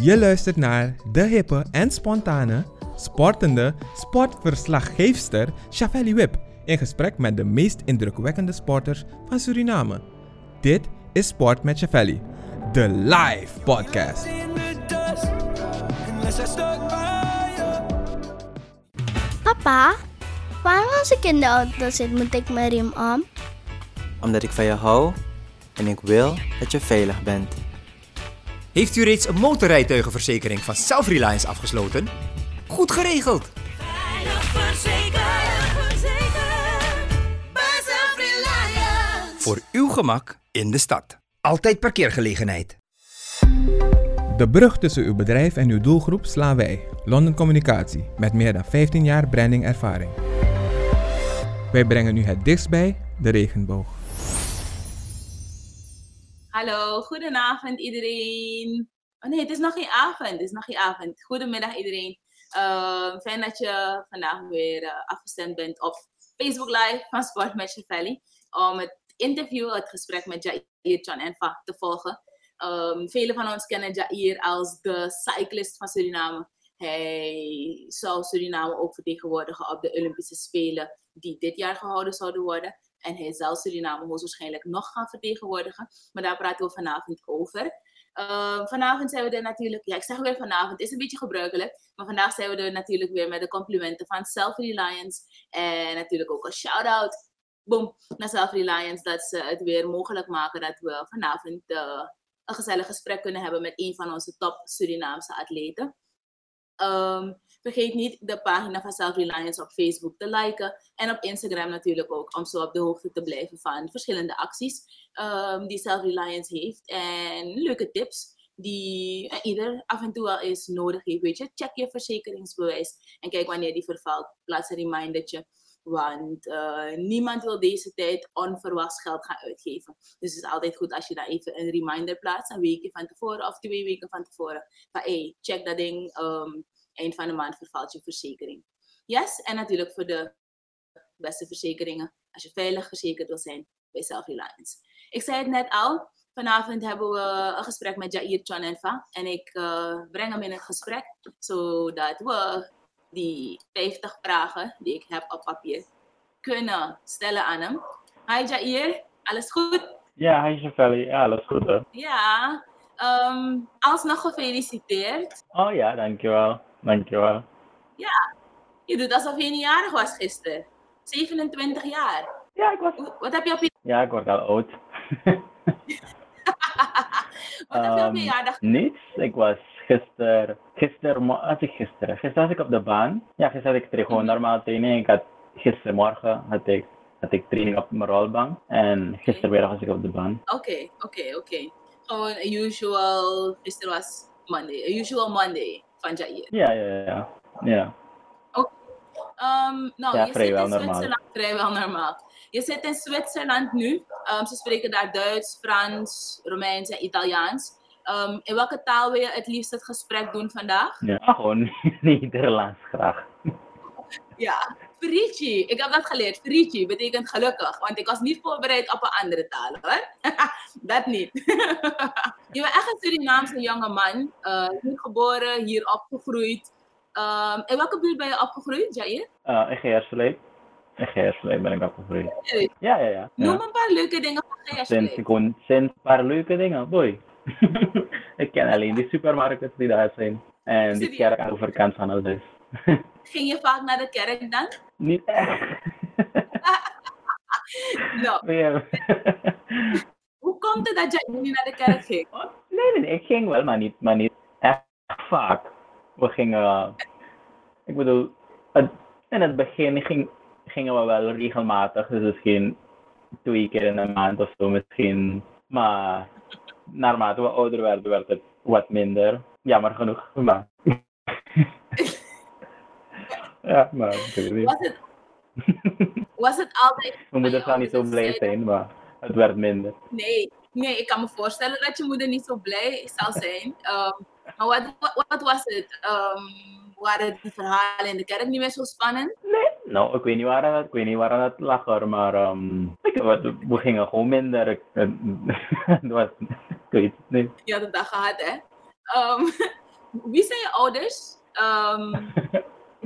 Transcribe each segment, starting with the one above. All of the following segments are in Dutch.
Je luistert naar de hippe en spontane, sportende sportverslaggeefster Shavelli Wip in gesprek met de meest indrukwekkende sporters van Suriname. Dit is Sport met Shavelli, de live podcast. Papa, waarom als ik in de auto zit moet ik mijn riem om? Omdat ik van je hou en ik wil dat je veilig bent. Heeft u reeds een motorrijtuigenverzekering van Self-Reliance afgesloten? Goed geregeld! Veilig verzekerd, verzekerd. Voor uw gemak in de stad. Altijd parkeergelegenheid. De brug tussen uw bedrijf en uw doelgroep slaan wij, London Communicatie, met meer dan 15 jaar brandingervaring. Wij brengen u het dichtst bij de regenboog. Hallo, goedenavond iedereen. Oh nee, het is nog geen avond. Het is nog geen avond. Goedemiddag iedereen. Uh, fijn dat je vandaag weer uh, afgestemd bent op Facebook Live van Sport Match Valley. Om het interview, het gesprek met Jair Chan en Fa te volgen. Um, velen van ons kennen Jair als de cyclist van Suriname. Hij zou Suriname ook vertegenwoordigen op de Olympische Spelen die dit jaar gehouden zouden worden. En hij zal Suriname hoogstwaarschijnlijk nog gaan vertegenwoordigen. Maar daar praten we vanavond over. Uh, vanavond zijn we er natuurlijk, ja ik zeg weer vanavond, het is een beetje gebruikelijk. Maar vandaag zijn we er natuurlijk weer met de complimenten van Self-Reliance. En natuurlijk ook een shout-out boom, naar Self-Reliance dat ze het weer mogelijk maken dat we vanavond uh, een gezellig gesprek kunnen hebben met een van onze top Surinaamse atleten. Um, vergeet niet de pagina van Self-Reliance op Facebook te liken. En op Instagram natuurlijk ook, om zo op de hoogte te blijven van verschillende acties um, die Self-Reliance heeft. En leuke tips die ieder af en toe wel eens nodig heeft. Weet je, check je verzekeringsbewijs en kijk wanneer die vervalt. Plaats een remindertje. Want uh, niemand wil deze tijd onverwachts geld gaan uitgeven. Dus het is altijd goed als je daar even een reminder plaatst, een weekje van tevoren of twee weken van tevoren. Van hey, check dat ding, um, eind van de maand vervalt je verzekering. Yes, en natuurlijk voor de beste verzekeringen, als je veilig verzekerd wil zijn bij Self-Reliance. Ik zei het net al, vanavond hebben we een gesprek met Jair Chanenfa. En ik uh, breng hem in het gesprek, zodat we die 50 vragen die ik heb op papier kunnen stellen aan hem. Hi Jair, alles goed? Ja, hi Chavelli, ja, alles goed hè? Ja, um, alsnog gefeliciteerd. Oh ja, dankjewel, dankjewel. Ja, je doet alsof je niet jarig was gisteren. 27 jaar. Ja, ik was... Wat heb je op je... Ja, ik word al oud. Wat heb je op je jaardag Niets, ik was gisteren, gisteren, was ik gisteren? Gisteren was ik op de baan. Ja, gisteren had ik terug gewoon normaal training. Ik had, gistermorgen had ik, had ik training op mijn rolbank. En gistermiddag was ik op de baan. Oké, oké, oké. Gewoon een usual, gisteren was Monday, a usual Monday van Jair. Ja, ja, ja. ja. Oké. Um, nou, Ja, je vrijwel zit in normaal. Zwitserland, vrijwel normaal. Je zit in Zwitserland nu. Um, ze spreken daar Duits, Frans, Romeins en Italiaans. Um, in welke taal wil je het liefst het gesprek doen vandaag? Ja, gewoon Nederlands graag. Ja, Frici. Ik heb dat geleerd. Frici betekent gelukkig. Want ik was niet voorbereid op een andere taal hoor. dat niet. je bent echt een Surinaamse jonge man. Uh, hier geboren, hier opgegroeid. Um, in welke buurt ben je opgegroeid, Jair? Uh, in Geersvleet. In Geersvleet ben ik opgegroeid. Ja, ja, ja. Noem ja. een paar leuke dingen van Sinds, Geersvleet. ik woon sinds een paar leuke dingen, boy. ik ken alleen die supermarkten die daar zijn. En die kerk aan de overkant van huis. Ging je vaak naar de kerk dan? Niet echt. Nou, Ja. hoe komt het dat jij niet naar de kerk ging? nee, nee, nee, ik ging wel, maar niet, maar niet echt vaak. We gingen, ik bedoel, het- in het begin ging, gingen we wel regelmatig, dus misschien twee keer in een maand of zo misschien. Maar naarmate we ouder werden, werd het wat minder. Jammer genoeg, maar. Ja, maar ik weet het niet. Was het, was het altijd... Mijn moeder zou niet zo blij zijn, maar het werd minder. Nee, nee, ik kan me voorstellen dat je moeder niet zo blij zal zijn. Um, maar wat, wat, wat was het? Um, waren die verhalen in de kerk niet meer zo spannend? Nou, ik weet niet waar het, ik weet niet waar het lag hoor, maar ehm, ik, we, we gingen gewoon minder. Ik- Het was, weet het niet. Je had een dag gehad, hè? Ehm, wie zijn je ouders?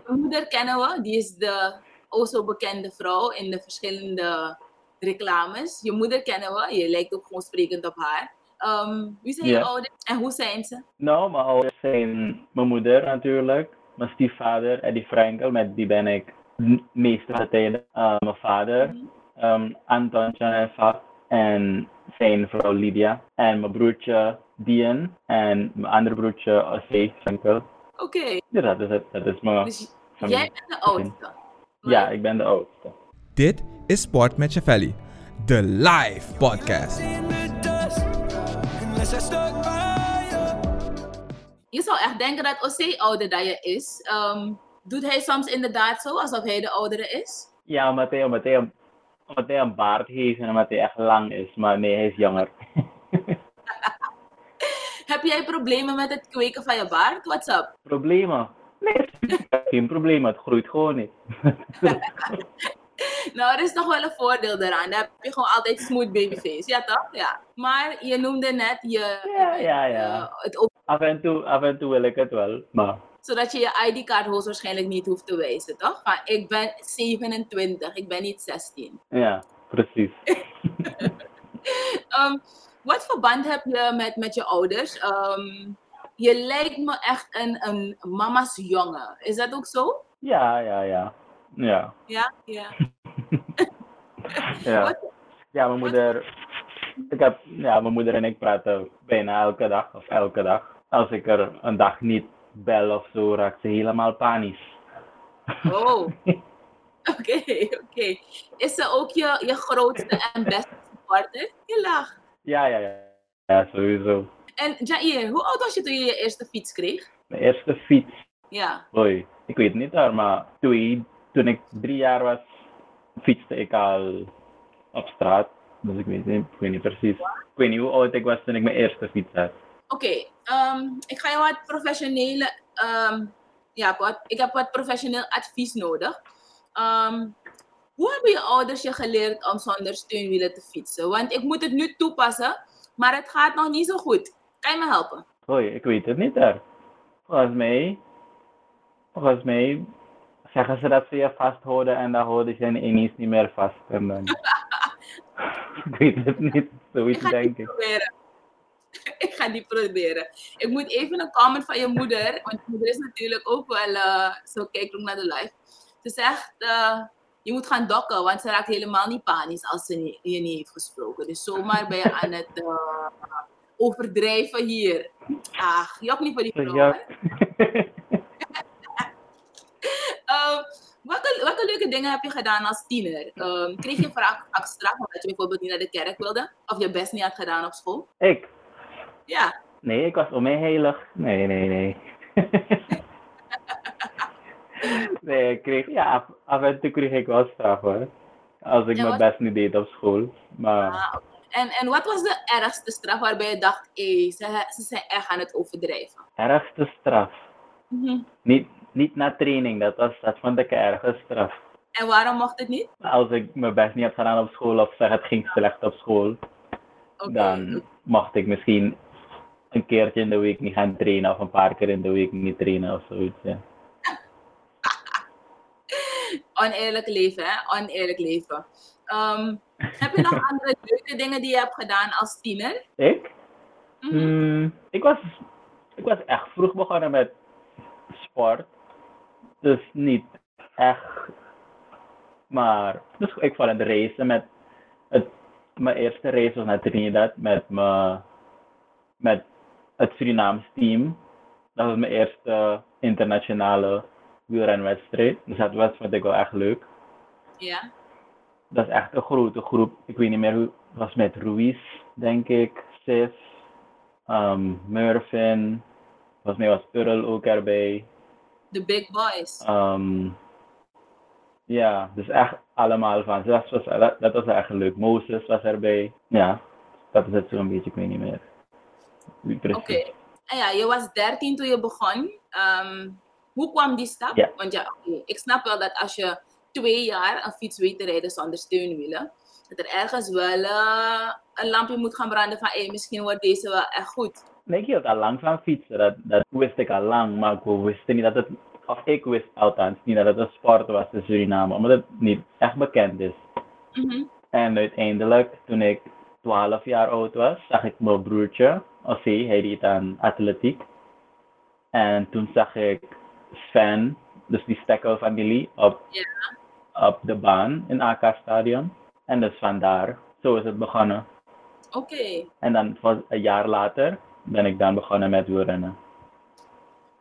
Je moeder kennen we, die is de o zo bekende vrouw in de verschillende reclames. Je moeder kennen we, je lijkt ook gewoon sprekend op haar. Ehm, wie zijn je ouders en hoe zijn ze? Nou, mijn ouders zijn mijn moeder natuurlijk, mijn stiefvader Eddie Frankel, met die ben ik m- meeste van de tijd. Eh, mijn vader, ehm, Anton Chanelfak en zijn vrouw Lydia. En mijn broertje Dian en mijn andere broertje Osei Frankel. Oké, Ja, dat is het. Dat is mijn dus familie. jij bent de oudste. Ja, ik ben de oudste. Dit is Sport met Chavelli, de live podcast. Je zou echt denken dat Osei ouder dan je is. Ehm, doet hij soms inderdaad zo, alsof hij de oudere is? Ja, omdat hij, omdat, hij, omdat hij een baard heeft en omdat hij echt lang is. Maar nee, hij is jonger. Heb jij problemen met het kweken van je baard? What's up? Problemen? Nee, geen probleem. Het groeit gewoon niet. Nou, er is nog wel een voordeel daaraan. Dan heb je gewoon altijd smooth babyface. Ja, toch? Ja. Maar je noemde net je... Ja, ja, ja. eh, het op, Af en toe, af en toe wil ik het wel. Maar zodat je je ID-kaart hoogstwaarschijnlijk niet hoeft te wijzen, toch? Van, ik ben 27, ik ben niet 16. ja, precies. Ehm, wat voor band heb je met, met je ouders? Ehm, je lijkt me echt een, een mama's jongen. Is dat ook zo? Ja, ja, ja. Ja. Ja? Ja. Ja, ja mijn moeder. Ik heb, ja, mijn moeder en ik praten bijna elke dag of elke dag. Als ik er een dag niet bel of zo, raakt ze helemaal panisch. oh, oké, oké. Is ze ook je, je grootste en beste supporter? Je lacht. Ja, ja, ja. Ja, sowieso. En Jair, hoe oud was je toen je je eerste fiets kreeg? Mijn eerste fiets. Ja. Oei, ik weet het niet hoor, maar toen, toen ik drie jaar was, fietste ik al op straat. Dus ik weet niet, ik weet niet precies. Ik weet niet hoe oud ik was toen ik mijn eerste fiets had. Oké, ehm, ik ga je wat professionele, ehm, ja, wat, ik heb wat professioneel advies nodig. Ehm, hoe hebben je ouders je geleerd om zonder steunwielen te fietsen? Want ik moet het nu toepassen, maar het gaat nog niet zo goed. Kan je me helpen? Oei, ik weet het niet hoor. Volgens mij, volgens mij zeggen ze dat ze je vasthouden en dan houden ze je ineens niet meer vast. En dan... ik weet het niet, Ik zoiets ga denk die ik. proberen. ik ga die proberen. Ik moet even een comment van je moeder, want je moeder is natuurlijk ook wel, eh, zo kijkt ook naar de live. Ze zegt, eh, je moet gaan dokken, want ze raakt helemaal niet panisch als ze niet- je niet heeft gesproken. Dus zomaar ben je aan het eh, overdrijven hier. Ach, jok niet voor die vrouw. Ja. Ehm, welke, welke leuke dingen heb je gedaan als tiener? Ehm, kreeg je vaak vaak straf omdat je bijvoorbeeld niet naar de kerk wilde? Of je best niet had gedaan op school? ik? Ja. Nee, ik was om mij heilig. Nee, nee, nee. nee, ik kreeg, ja, af, en toe kreeg ik wel straf hoor. Als ik Ja, mijn wat- best niet deed op school. Maar Ah, en, en wat was de ergste straf waarbij je dacht, hé, ze, ze zijn echt aan het overdrijven? ergste straf. Mhm. Niet, niet na training, dat, was, dat vond ik een erge straf. En waarom mocht het niet? Als ik mijn best niet had gedaan op school of zeg het ging slecht op school, dan mocht ik misschien een keertje in de week niet gaan trainen of een paar keer in de week niet trainen of zoiets. Ja. Oneerlijk leven, hè? Oneerlijk leven. Ehm, heb je nog andere leuke dingen die je hebt gedaan als tiener? Ik? Mhm. Hmm, ik, was, ik was echt vroeg begonnen met sport. Dus niet echt. Maar dus ik vond het racen met. Het, mijn eerste race was naar Trinidad met, me, met het Surinaams team. Dat was mijn eerste internationale wielrenwedstrijd. Dus dat was, vond ik wel echt leuk. Ja. Dat is echt een grote groep. Ik weet niet meer hoe. Het was met Ruiz, denk ik. Sis. Um, Murfin. Volgens mij was Earl ook erbij. The big boys. Um, ja, dus echt allemaal van. Dat was, dat, dat was echt leuk. Moses was erbij. Ja, dat is het zo'n beetje. Ik weet niet meer. Oké. En ja, je was 13 toen je begon. Ehm, hoe kwam die stap? Ja. Want ja, ik snap wel dat als je twee jaar een fiets weet te rijden zonder steunwielen, dat er ergens wel eh, een lampje moet gaan branden van, hé, misschien wordt deze wel echt goed. Nee, ik hield al lang van fietsen. Dat, dat wist ik al lang. Maar ik wist niet dat het, of ik wist althans niet dat het een sport was in Suriname. Omdat het niet echt bekend is. Mhm. En uiteindelijk, toen ik 12 jaar oud was, zag ik mijn broertje, Ossie, hij deed aan atletiek. En toen zag ik Sven, dus die stekkelfamilie, op, op de baan in AK-stadion. En dus vandaar, zo is het begonnen. Oké. En dan voor een jaar later ben ik dan begonnen met wielrennen.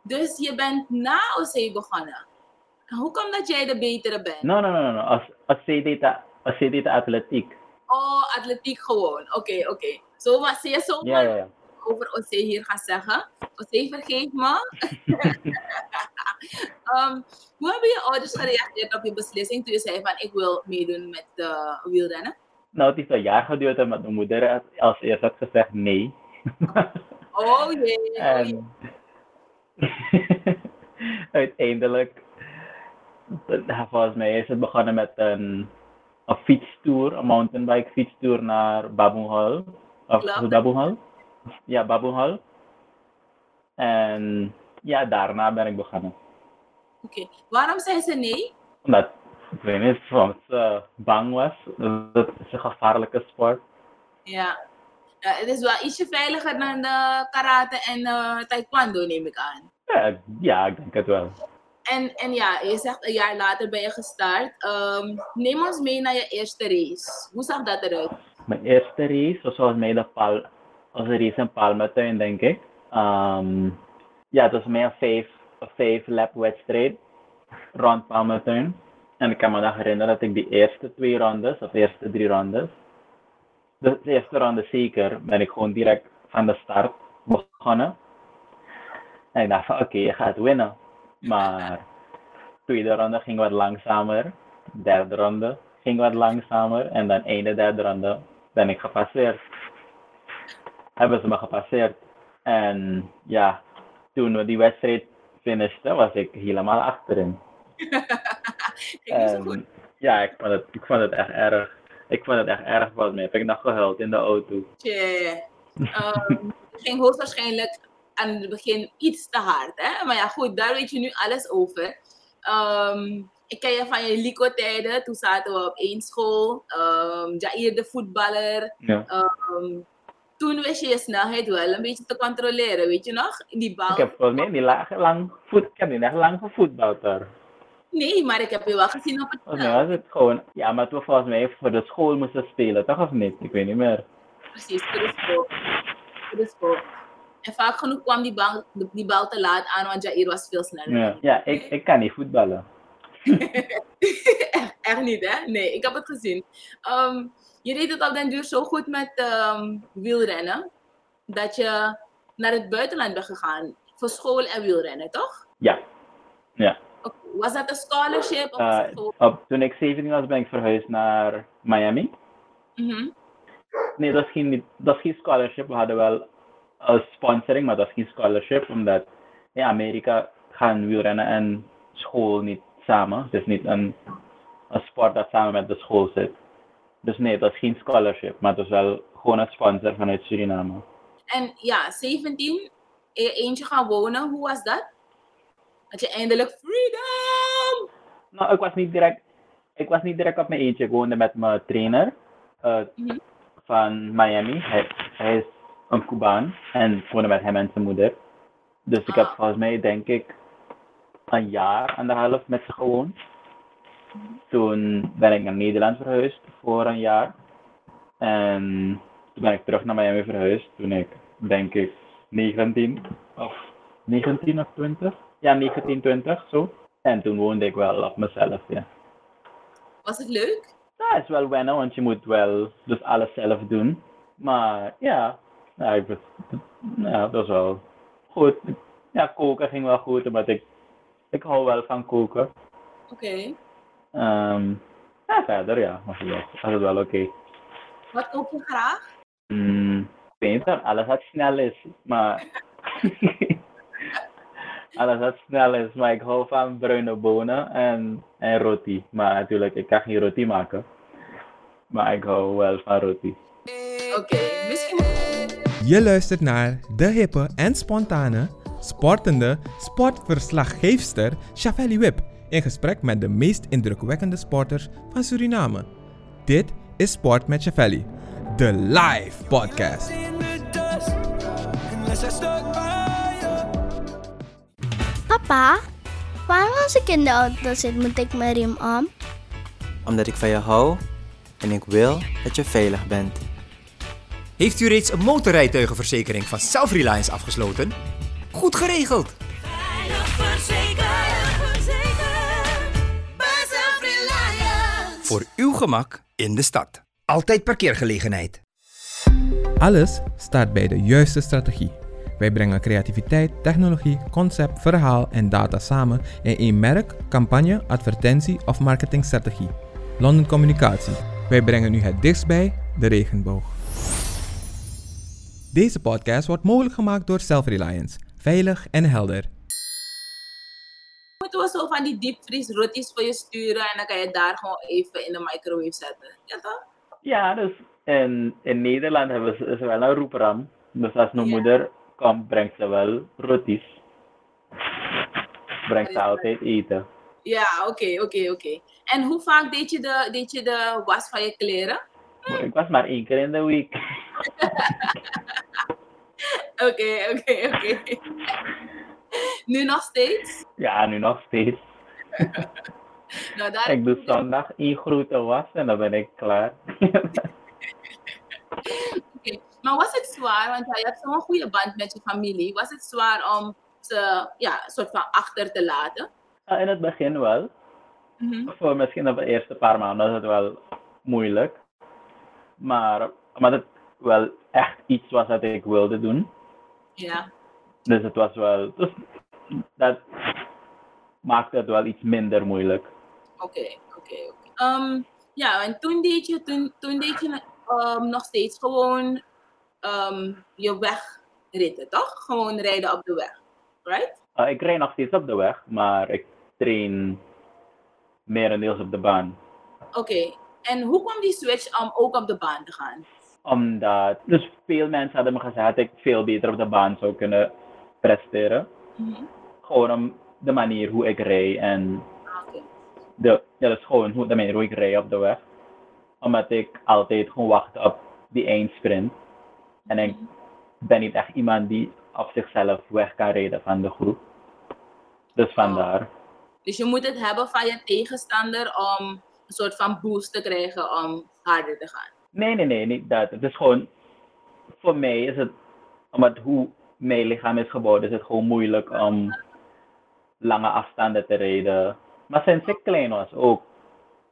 Dus je bent na OC begonnen. Hoe komt dat jij de betere bent? No, no. no. Als, als deed atletiek. Oh, atletiek gewoon. Oké, oké. Zo was je zo Ja, ja, ja. Over OC hier gaan zeggen. OC, vergeet me. Ehm, hoe hebben je ouders gereageerd op je beslissing toen je zei van ik wil meedoen met uh, wielrennen? Nou, het heeft een jaar geduurd en mijn moeder had als eerst had gezegd nee. Oh jee. En uiteindelijk, volgens mij is het begonnen met een, een fietstour, een mountainbike fietstour naar Baboenhal. Of Klopt. Ja, Baboenhal. En ja, daarna ben ik begonnen. Oké. Waarom zei ze nee? Omdat, ik weet niet, soms uh, bang was. Dat is een gevaarlijke sport. Ja. Ja, het is wel ietsje veiliger dan de karate en eh, taekwondo, neem ik aan. Ja, ja, ik denk het wel. En, en ja, je zegt een jaar later ben je gestart. Ehm, neem ons mee naar je eerste race. Hoe zag dat eruit? Mijn eerste race was volgens mij de Pal was een race in Palmetuin, denk ik. Ehm, ja, het was meer een vijf, lap wedstrijd rond Palmetuin. En ik kan me nog herinneren dat ik die eerste twee rondes, of eerste drie rondes, de eerste ronde zeker, ben ik gewoon direct van de start begonnen. En ik dacht van oké, je gaat winnen. Maar tweede ronde ging wat langzamer. Derde ronde ging wat langzamer. En dan einde derde ronde ben ik gepasseerd. Hebben ze me gepasseerd. En ja, toen we die wedstrijd finishten, was ik helemaal achterin. Ging niet zo goed. En, ja, ik vond, het, ik vond het echt erg. Ik vond het echt erg volgens mij. Heb ik nog gehuild in de auto. Tje. Ehm, het ging hoogstwaarschijnlijk aan het begin iets te hard. Hè? Maar ja, goed, daar weet je nu alles over. Ehm, ik ken je van je Lico-tijden. Toen zaten we op één school. Um, Jair de voetballer. Ja. Toen wist je je snelheid wel een beetje te controleren, weet je nog? Die bal. Ik heb volgens mij niet lang, lang, voet, ik heb niet echt lang gevoetbald daar. Nee, maar ik heb je wel gezien op het Volgens mij was het gewoon, ja, maar toen volgens mij voor de school moesten spelen, toch of niet? Ik weet niet meer. Precies, voor de school. Voor de school. En vaak genoeg kwam die bal, die bal te laat aan, want Jair was veel sneller. Ja, ja ik, ik kan niet voetballen. echt, echt niet, hè? Nee, ik heb het gezien. Ehm, je deed het op den duur zo goed met ehm, wielrennen, dat je naar het buitenland bent gegaan voor school en wielrennen, toch? Ja, ja. Was dat een scholarship? Of was Eh, gewoon... op, toen ik 17 was, ben ik verhuisd naar Miami. Mhm. Nee, dat is geen, niet- dat is geen scholarship. We hadden wel een sponsoring, maar dat is geen scholarship. Omdat in Amerika gaan wielrennen en school niet samen. Het is niet een, een sport dat samen met de school zit. Dus nee, dat is geen scholarship. Maar het is wel gewoon een sponsor vanuit Suriname. En ja, 17, in je eentje gaan wonen, hoe was dat? Dat je eindelijk freedom! Nou, ik was niet direct, ik was niet direct op mijn eentje. Ik woonde met mijn trainer Mhm. van Miami. Hij, hij is een Cubaan en ik woonde met hem en zijn moeder. Dus ik heb Ah. volgens mij, denk ik, een jaar, anderhalf met ze gewoond. Toen ben ik naar Nederland verhuisd voor een jaar. En toen ben ik terug naar Miami verhuisd. Toen ik, denk ik, 19 of 19 of 20. Ja, 19, 20 zo. En toen woonde ik wel op mezelf, ja. Was het leuk? Ja, het is wel wennen, want je moet wel dus alles zelf doen. Maar ja, ja, ik, ja dat was wel goed. Ja, koken ging wel goed, omdat ik, ik hou wel van koken. Oké. Ehm, ja, verder ja, het wel, was het wel oké. Wat kook je graag? Mm, ik weet niet alles wat snel is, maar... alles wat snel is, maar ik hou van bruine bonen en, en roti. Maar natuurlijk, ik kan geen roti maken. Maar ik hou wel van roti. Oké, misschien... Je luistert naar de hippe en spontane, sportende sportverslaggeefster Chavelli Wip in gesprek met de meest indrukwekkende sporters van Suriname. Dit is Sport met Chavelli, de live podcast. Papa, waarom als ik in de auto zit moet ik mijn riem om? Omdat ik van je hou en ik wil dat je veilig bent. Heeft u reeds een motorrijtuigenverzekering van Self-Reliance afgesloten? Goed geregeld! Voor uw gemak in de stad. Altijd parkeergelegenheid. Alles staat bij de juiste strategie. Wij brengen creativiteit, technologie, concept, verhaal en data samen in één merk, campagne, advertentie of marketingstrategie. London Communicatie. Wij brengen u het dichtst bij de regenboog. Deze podcast wordt mogelijk gemaakt door Self-Reliance. Veilig en helder. Van die diepvries roties voor je sturen en dan kan je daar gewoon even in de microwave zetten. Ja toch? Ja, dus in, in Nederland hebben ze, is wel een roepram. Dus als mijn Ja. moeder komt, brengt ze wel roties. Brengt ze altijd eten. Ja, oké, oké, oké. En hoe vaak deed je, de, deed je de was van je kleren? Ik was maar één keer in de week. Oké, oké, oké. Nu nog steeds? Ja, nu nog steeds. Nou, daar Ik doe zondag één grote was en dan ben ik klaar. Maar was het zwaar, want je hebt zo'n goede band met je familie. Was het zwaar om ze ja, soort van achter te laten? Ja, in het begin wel. Mhm. Voor misschien de eerste paar maanden was het wel moeilijk. Maar omdat het wel echt iets was dat ik wilde doen. Ja, Dus het was wel. Dus dat maakte het wel iets minder moeilijk. oké, oké, oké. Ehm, Ja, en toen deed je, toen, toen deed je ehm, nog steeds gewoon ehm, je wegritten, toch? Gewoon rijden op de weg, right? Uh, ik rijd nog steeds op de weg, maar ik train merendeels op de baan. Oké, en hoe kwam die switch om ook op de baan te gaan? Omdat, dus veel mensen hadden me gezegd dat ik veel beter op de baan zou kunnen presteren. Mhm. Gewoon om de manier hoe ik rijd en de, ja, dus gewoon hoe, de manier hoe ik rijd op de weg. Omdat ik altijd gewoon wacht op die eindsprint. En ik ben niet echt iemand die op zichzelf weg kan rijden van de groep. Dus vandaar. Dus je moet het hebben van je tegenstander om een soort van boost te krijgen om harder te gaan. Nee, nee, nee, niet dat. Het is gewoon, voor mij is het, omdat hoe mijn lichaam is gebouwd, is het gewoon moeilijk om lange afstanden te rijden. Maar sinds ik klein was ook.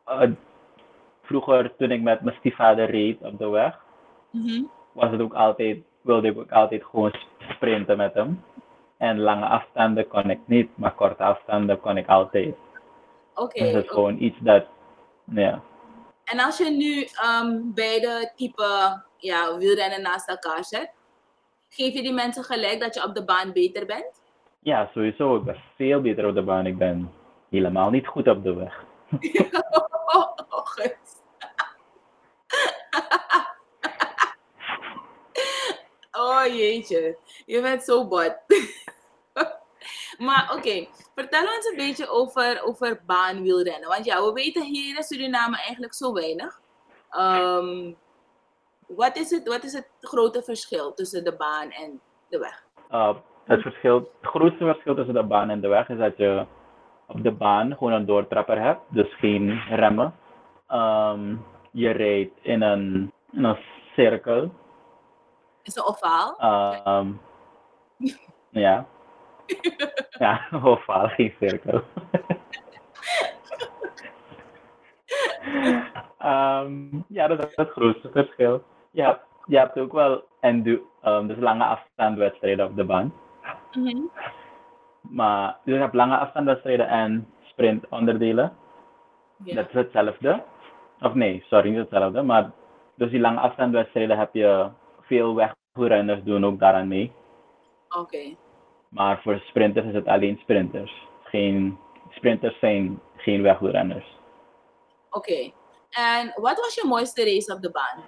eh, vroeger, toen ik met mijn stiefvader reed op de weg, Mhm. was het ook altijd, wilde ik ook altijd gewoon sprinten met hem. En lange afstanden kon ik niet, maar korte afstanden kon ik altijd. Oké. Dus het is gewoon iets dat, ja. En als je nu ehm, beide type ja, wielrennen naast elkaar zet, geef je die mensen gelijk dat je op de baan beter bent? Ja, sowieso. Ik ben veel beter op de baan. Ik ben helemaal niet goed op de weg. oh, jeetje, je bent zo bot. maar oké, vertel ons een beetje over, over baanwielrennen. Want ja, we weten hier in Suriname eigenlijk zo weinig. Ehm, wat, is het, wat is het grote verschil tussen de baan en de weg? Uh, het, verschil, het grootste verschil tussen de baan en de weg is dat je op de baan gewoon een doortrapper hebt, dus geen remmen. Ehm, je rijdt in een, in een cirkel. Is het ovaal? Ehm, ja. Ja, ovaal, geen cirkel. Ehm, ja, dat is het grootste verschil. Je hebt, je hebt ook wel endu- ehm, dus lange afstandwedstrijden op de baan. Mhm. Maar dus je hebt lange afstandwedstrijden en sprintonderdelen. Ja. Dat is hetzelfde. Of nee, sorry, niet hetzelfde. Maar dus die lange afstandwedstrijden heb je veel wegrunners doen ook daaraan mee. Oké. Maar voor sprinters is het alleen sprinters. Geen, sprinters zijn geen wegwielrenners. Oké. En wat was je mooiste race op de baan?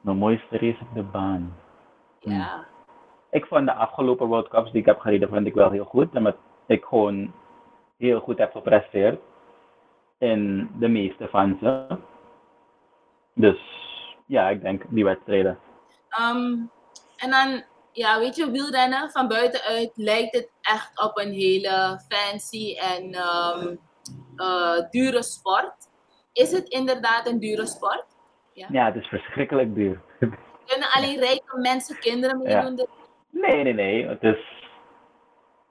Mijn mooiste race op de baan. Ja. Ik vond de afgelopen World Cups die ik heb gereden, vond ik wel heel goed. Omdat ik gewoon heel goed heb gepresteerd. In de meeste van ze. Dus ja, ik denk die wedstrijden. Ehm, en dan, ja, weet je, wielrennen van buitenuit lijkt het echt op een hele fancy en ehm, eh, dure sport. Is het inderdaad een dure sport? Ja, het is verschrikkelijk duur. Kunnen alleen rijke mensen, kinderen Ja. Nee, nee, nee. Het is.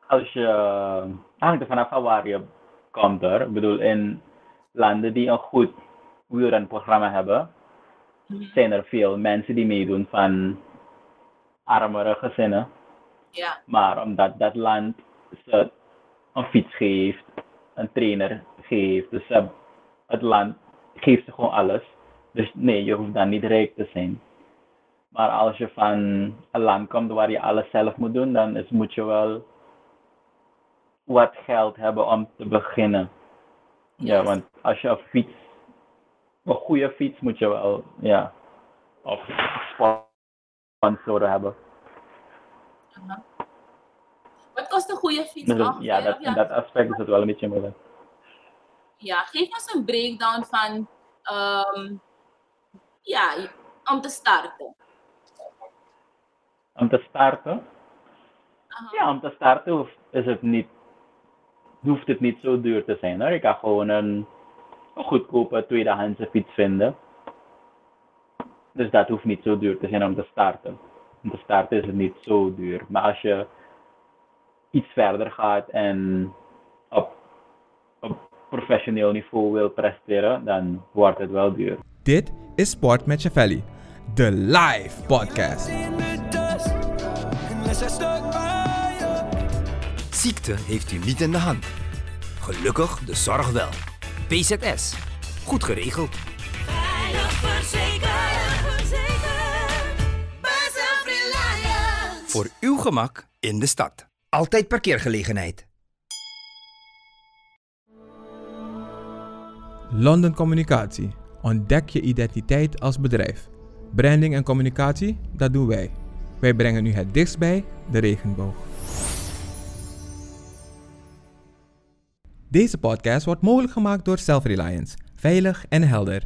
Als je. hangt er vanaf van waar je komt hoor. Ik bedoel, in landen die een goed wielrenprogramma hebben, zijn er veel mensen die meedoen van armere gezinnen. Ja. Maar omdat dat land ze een fiets geeft, een trainer geeft, dus het land geeft ze gewoon alles. Dus nee, je hoeft dan niet rijk te zijn. Maar als je van een land komt waar je alles zelf moet doen, dan is, moet je wel wat geld hebben om te beginnen. Ja, want als je een fiets, een goede fiets moet je wel, ja, of sponsoren hebben. Wat kost een goede fiets Dus ongeveer? ja, dat, dat aspect is het wel een beetje moeilijk. Ja, geef ons een breakdown van, ehm, ja, om te starten. Om te starten, Aha. ja, om te starten hoeft, is het niet, hoeft het niet zo duur te zijn. Hoor. Je kan gewoon een, een goedkope tweedehandse fiets vinden. Dus dat hoeft niet zo duur te zijn om te starten. Om te starten is het niet zo duur. Maar als je iets verder gaat en op, op professioneel niveau wil presteren, dan wordt het wel duur. Dit is Sport met Chevelli, de live podcast. Ziekte heeft u niet in de hand. Gelukkig de zorg wel. PZS. Goed geregeld. Veilig verzekerd. Voor uw gemak in de stad. Altijd parkeergelegenheid. London Communicatie. Ontdek je identiteit als bedrijf. Branding en communicatie, dat doen wij. Wij brengen u het dichtst bij de regenboog. Deze podcast wordt mogelijk gemaakt door Self-Reliance. Veilig en helder.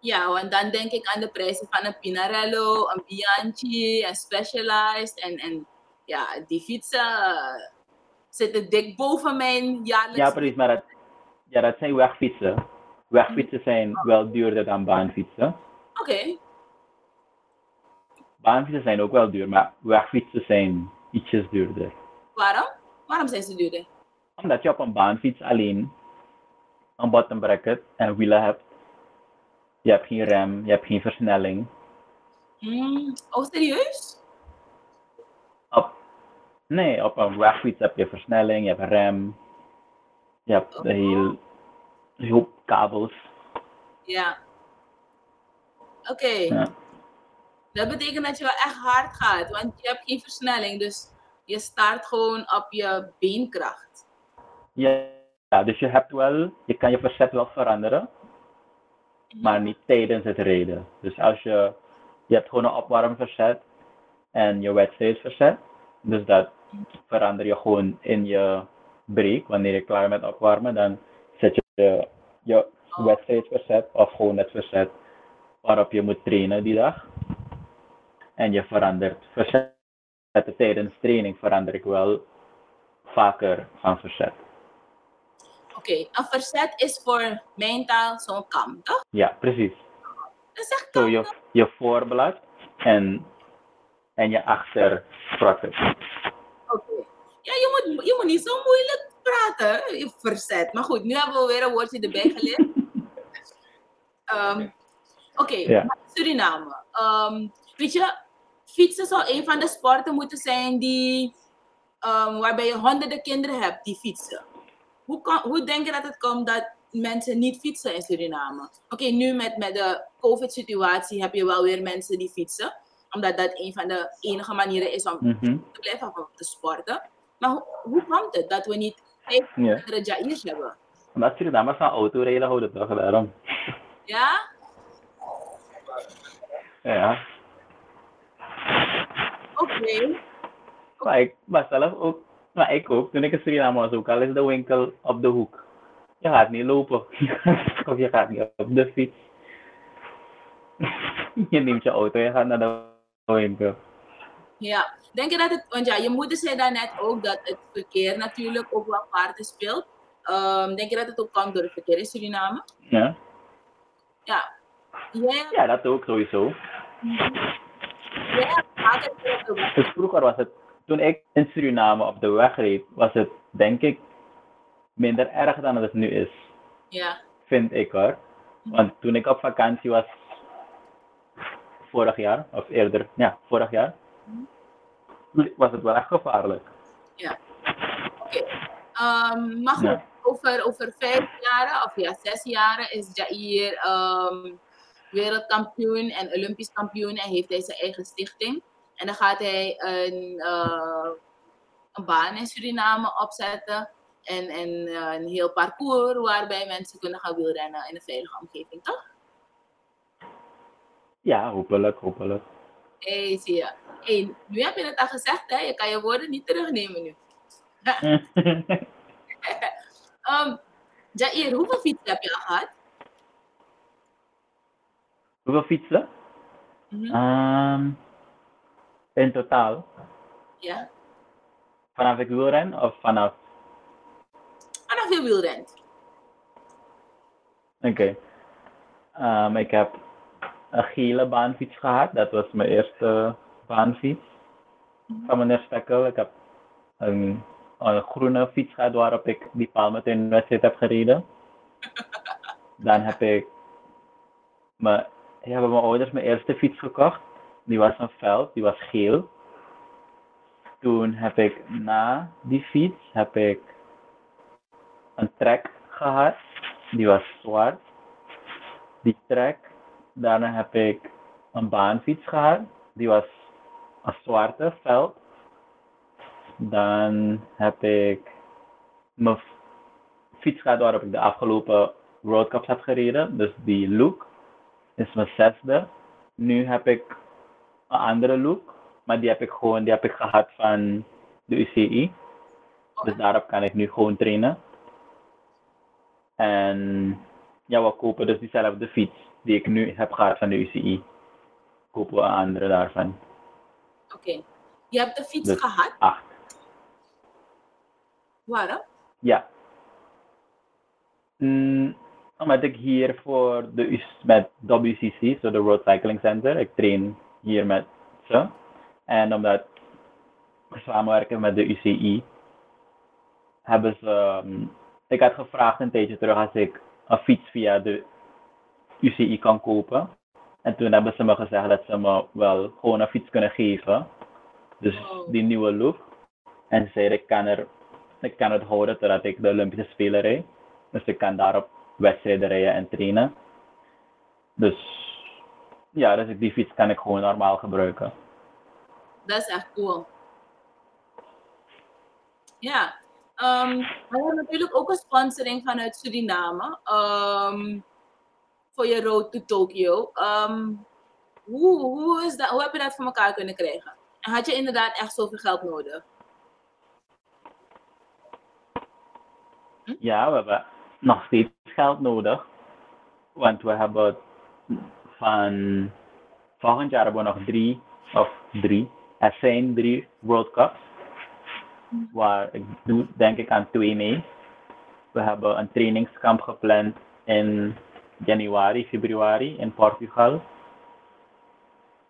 Ja, want dan denk ik aan de prijzen van een Pinarello, een Bianchi, een Specialized. En, en ja, die fietsen eh, zitten dik boven mijn jaarlijks... Ja, precies, maar dat, ja, dat zijn wegfietsen. Wegfietsen zijn wel duurder dan baanfietsen. Oké, Baanfietsen zijn ook wel duur, maar wegfietsen zijn ietsjes duurder. waarom? Waarom zijn ze duurder? Omdat je op een baanfiets alleen een bottom bracket en wielen hebt. Je hebt geen rem, je hebt geen versnelling. Hmm, oh, serieus? Op, nee, op een wegfiets heb je versnelling, je hebt rem. Je hebt een heel hoop kabels. Ja. Oké, Ja. Dat betekent dat je wel echt hard gaat, want je hebt geen versnelling. Dus je start gewoon op je beenkracht. Ja, ja, dus je hebt wel, je kan je verzet wel veranderen, maar niet tijdens het rijden. Dus als je, je hebt gewoon een opwarmverzet en je wedstrijdverzet, dus dat verander je gewoon in je break. Wanneer je klaar bent opwarmen, dan zet je je wedstrijdverzet of gewoon het verzet waarop je moet trainen die dag. En je verandert verzetten tijdens training verander ik wel vaker van verzet. Oké, een verzet is voor mijn taal zo'n kam, toch? Ja, precies. Dat is echt Zo je, je voorblad en, en je achtersprocket. Oké. Ja, je moet, je moet niet zo moeilijk praten, je verzet. Maar goed, nu hebben we weer een woordje erbij geleerd. Ehm, Oké, Ja. Suriname. Ehm, weet je, fietsen zou een van de sporten moeten zijn die, ehm, waarbij je honderden kinderen hebt die fietsen. Hoe, kan, hoe denk je dat het komt dat mensen niet fietsen in Suriname? Oké, nu met, met de COVID-situatie heb je wel weer mensen die fietsen. Omdat dat een van de enige manieren is om Mhm. te blijven te sporten. Maar hoe, hoe komt het dat we niet vijf Ja. andere Jairs hebben? Omdat Surinamers van autorijden houden toch, daarom. Ja? Ja. Oké. Maar ik was zelf ook, maar ik ook, toen ik in Suriname was ook, al is de winkel op de hoek. Je gaat niet lopen. of je gaat niet op de fiets. je neemt je auto, je gaat naar de winkel. Ja. Denk je dat het, want ja, je moeder zei daarnet ook dat het verkeer natuurlijk ook wel parten speelt. Ehm, denk je dat het ook komt door het verkeer in Suriname? Ja? Ja. Jij, ja, dat ook sowieso. jij Dus vroeger was het, toen ik in Suriname op de weg reed, was het denk ik minder erg dan het nu is. Ja. Vind ik hoor. Want toen ik op vakantie was, vorig jaar, of eerder, ja, vorig jaar, was het wel echt gevaarlijk. Oké. Ehm, maar goed, Ja. over, over vijf jaren, of ja, zes jaren, is Jair ehm, wereldkampioen en olympisch kampioen en heeft hij zijn eigen stichting. En dan gaat hij een, eh, een baan in Suriname opzetten en, en eh, een heel parcours waarbij mensen kunnen gaan wielrennen in een veilige omgeving, toch? Ja, hopelijk, hopelijk. Hé, zie je. Hey, nu heb je het al gezegd, hè? je kan je woorden niet terugnemen nu. Um, Jair, hoeveel fietsen heb je al gehad? Hoeveel fietsen? Mhm. Ehm, in totaal, Ja. vanaf ik wielren of vanaf, Vanaf je wielrent. oké. Ehm, ik heb een gele baanfiets gehad, dat was mijn eerste baanfiets van meneer Stekkel. Ik heb een, een groene fiets gehad waarop ik die paal meteen in de wedstrijd heb gereden. Dan heb ik mijn, hebben mijn ouders mijn eerste fiets gekocht. Die was een veld, die was geel. Toen heb ik na die fiets heb ik een trek gehad. Die was zwart. Die trek. Daarna heb ik een baanfiets gehad. Die was een zwarte veld. Dan heb ik mijn fiets gehad waarop ik de afgelopen World Cups heb gereden. Dus die look is mijn zesde. Nu heb ik een andere look. Maar die heb ik gewoon die heb ik gehad van de UCI. Dus daarop kan ik nu gewoon trainen. En ja, we kopen dus diezelfde fiets die ik nu heb gehad van de UCI. Kopen we een andere daarvan. Oké. Je hebt de fiets Dus gehad. acht. Waarom? Ja. Mm, omdat ik hier voor de met WCC, zo de Road Cycling Center, ik train hier met ze. En omdat we samenwerken met de UCI, hebben ze. mm, ik had gevraagd een tijdje terug als ik een fiets via de UCI kan kopen. En toen hebben ze me gezegd dat ze me wel gewoon een fiets kunnen geven. Dus die nieuwe look. En ze zeiden ik kan er ik kan het houden totdat ik de Olympische Spelen rijd. Dus ik kan daarop wedstrijden rijden en trainen. Dus ja, dus die fiets kan ik gewoon normaal gebruiken. Dat is echt cool. Ja. Ehm, we hebben natuurlijk ook een sponsoring vanuit Suriname. ehm, voor je road to Tokyo. Ehm, hoe, hoe, is dat, hoe heb je dat voor elkaar kunnen krijgen? En had je inderdaad echt zoveel geld nodig? Ja, we hebben nog steeds geld nodig. Want we hebben van volgend jaar hebben we nog drie, of drie, er zijn drie World Cups. Waar ik doe denk ik aan twee mee. We hebben een trainingskamp gepland in januari, februari in Portugal.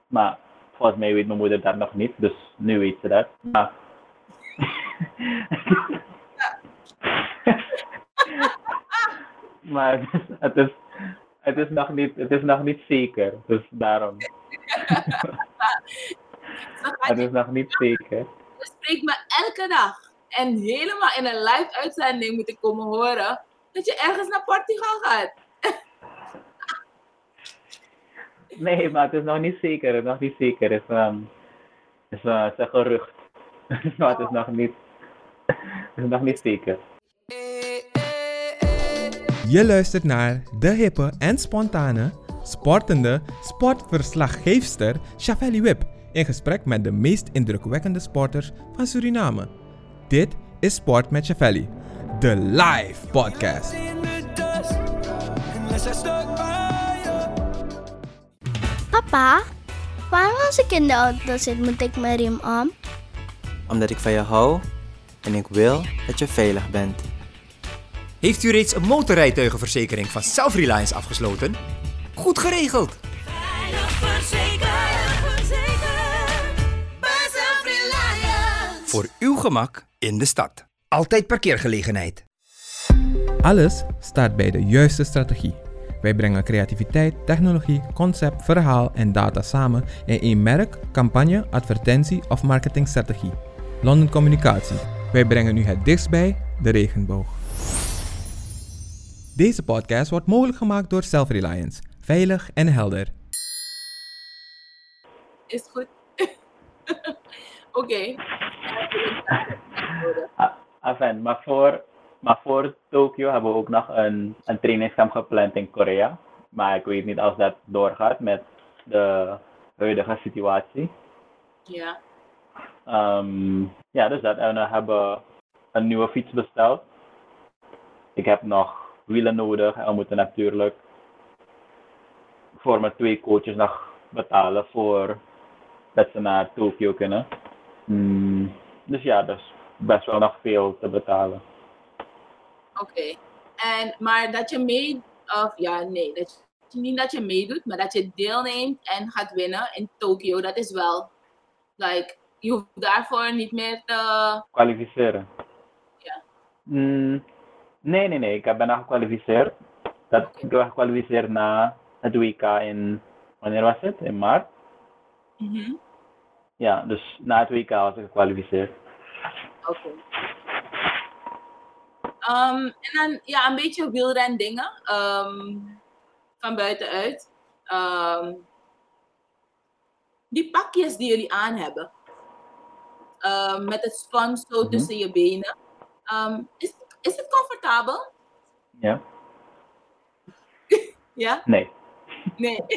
Maar volgens mij weet mijn moeder dat nog niet, dus nu weet ze dat. Maar maar het is, het is, het is, nog, niet, het is nog niet zeker, dus daarom. Het is nog niet zeker. je spreekt me elke dag. En helemaal in een live uitzending moet ik komen horen dat je ergens naar Portugal gaat. Nee, maar het is nog niet zeker. Het is nog niet zeker. Het is, het is, het is een gerucht. maar het is nog niet, het is nog niet zeker. Je luistert naar de hippe en spontane, sportende sportverslaggeefster Shavelli Wip in gesprek met de meest indrukwekkende sporters van Suriname. Dit is Sport met Shavelli, de live podcast. Papa, waarom als ik in de auto zit, moet ik mijn riem om? Omdat ik van je hou en ik wil dat je veilig bent. Heeft u reeds een motorrijtuigenverzekering van Self-Reliance afgesloten? Goed geregeld! Veilig Self-Reliance. Voor uw gemak in de stad. Altijd parkeergelegenheid. Alles staat bij de juiste strategie. Wij brengen creativiteit, technologie, concept, verhaal en data samen in één merk, campagne, advertentie of marketingstrategie. London Communicatie. Wij brengen u het dichtst bij de regenboog. Deze podcast wordt mogelijk gemaakt door Self-Reliance. Veilig en helder. Is goed? Oké. Ah, Enfin, maar voor, maar voor Tokio hebben we ook nog een, een trainingskamp gepland in Korea. Maar ik weet niet als dat doorgaat met de huidige situatie. Ja. Ehm, ja, dus dat. En we hebben een nieuwe fiets besteld. Ik heb nog wielen nodig en we moeten natuurlijk voor mijn twee coaches nog betalen voor dat ze naar Tokio kunnen. Mm, dus ja, dus best wel nog veel te betalen. Oké. En, maar dat je mee, of ja, nee, dat je, niet dat je meedoet, maar dat je deelneemt en gaat winnen in Tokio, dat is wel, like, je hoeft daarvoor niet meer te, Kwalificeren? Ja. Mm, nee, nee, nee. Ik heb bijna gekwalificeerd. Dat. Ik ben gekwalificeerd na het WK in, wanneer was het? In maart? Mhm. Ja, dus na het WK was ik gekwalificeerd. Oké. Ehm, en dan ja, een beetje wielren dingen ehm, van buitenuit. Ehm, die pakjes die jullie aan hebben, met het spons zo Mhm. tussen je benen, is, is het comfortabel? Ja? Ja? Nee. Nee.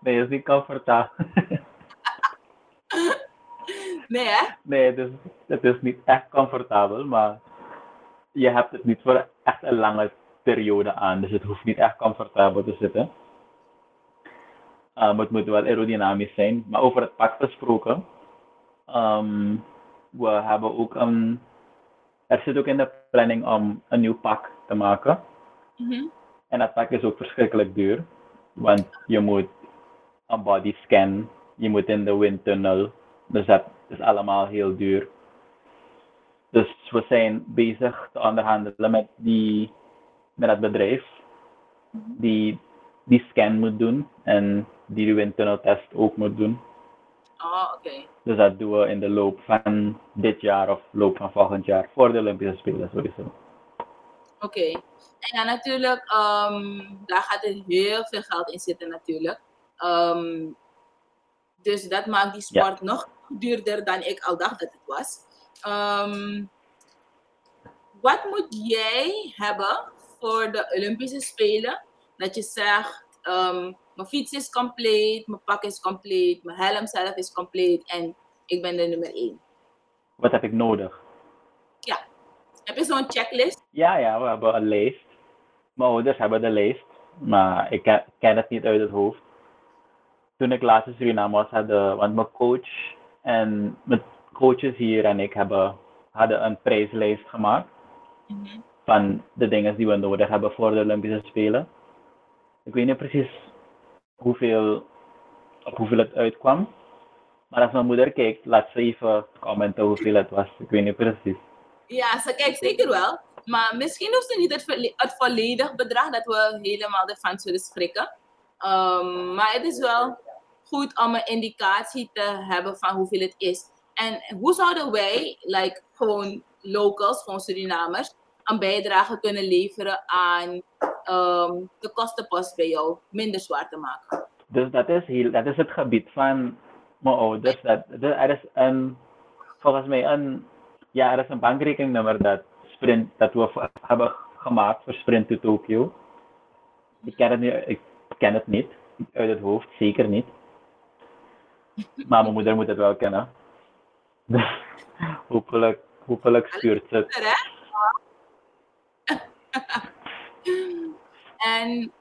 Nee, dat is niet comfortabel. nee, hè? nee, het is, het is niet echt comfortabel, maar je hebt het niet voor echt een lange periode aan. Dus het hoeft niet echt comfortabel te zitten. Um, het moet wel aerodynamisch zijn. Maar over het pak gesproken, ehm, we hebben ook een, er zit ook in de planning om een nieuw pak te maken. Mhm. En dat pak is ook verschrikkelijk duur. Want je moet een body scan, je moet in de windtunnel. Dus dat is allemaal heel duur. Dus we zijn bezig te onderhandelen met, die, met dat bedrijf die die scan moet doen en die de windtunneltest ook moet doen. Oh, oké. Dus dat doen we in de loop van dit jaar of loop van volgend jaar voor de Olympische Spelen sowieso. Oké. En ja, natuurlijk, ehm, daar gaat er heel veel geld in zitten natuurlijk. Ehm, dus dat maakt die Ja. sport nog duurder dan ik al dacht dat het was. Ehm, wat moet jij hebben voor de Olympische Spelen? Dat je zegt, ehm, mijn fiets is compleet, mijn pak is compleet, mijn helm zelf is compleet en ik ben de nummer één. Wat heb ik nodig? Heb je zo'n checklist? Ja, ja, we hebben een lijst. Mijn ouders hebben de lijst, maar ik ken, ken het niet uit het hoofd. Toen ik laatst in Suriname was, hadden, want mijn coach en mijn coaches hier en ik hebben, hadden een prijslijst gemaakt Mhm. van de dingen die we nodig hebben voor de Olympische Spelen. Ik weet niet precies hoeveel, op hoeveel het uitkwam. Maar als mijn moeder kijkt, laat ze even commenten hoeveel het was. Ik weet niet precies. Ja, ze kijkt zeker wel. Maar misschien hoeft ze niet het, het volledig bedrag dat we helemaal ervan zullen schrikken. Ehm, maar het is wel goed om een indicatie te hebben van hoeveel het is. En hoe zouden wij, like, gewoon locals, gewoon Surinamers, een bijdrage kunnen leveren aan ehm, de kostenpost bij jou minder zwaar te maken? Dus dat is, heel, dat is het gebied van mijn ouders. Dat, er is een, volgens mij een, ja, er is een bankrekeningnummer dat, sprint, dat we hebben gemaakt voor Sprint to Tokyo. Ik ken het, niet, ik ken het niet. Uit het hoofd, zeker niet. Maar mijn moeder moet het wel kennen. Dus hopelijk, hopelijk stuurt ze het. En,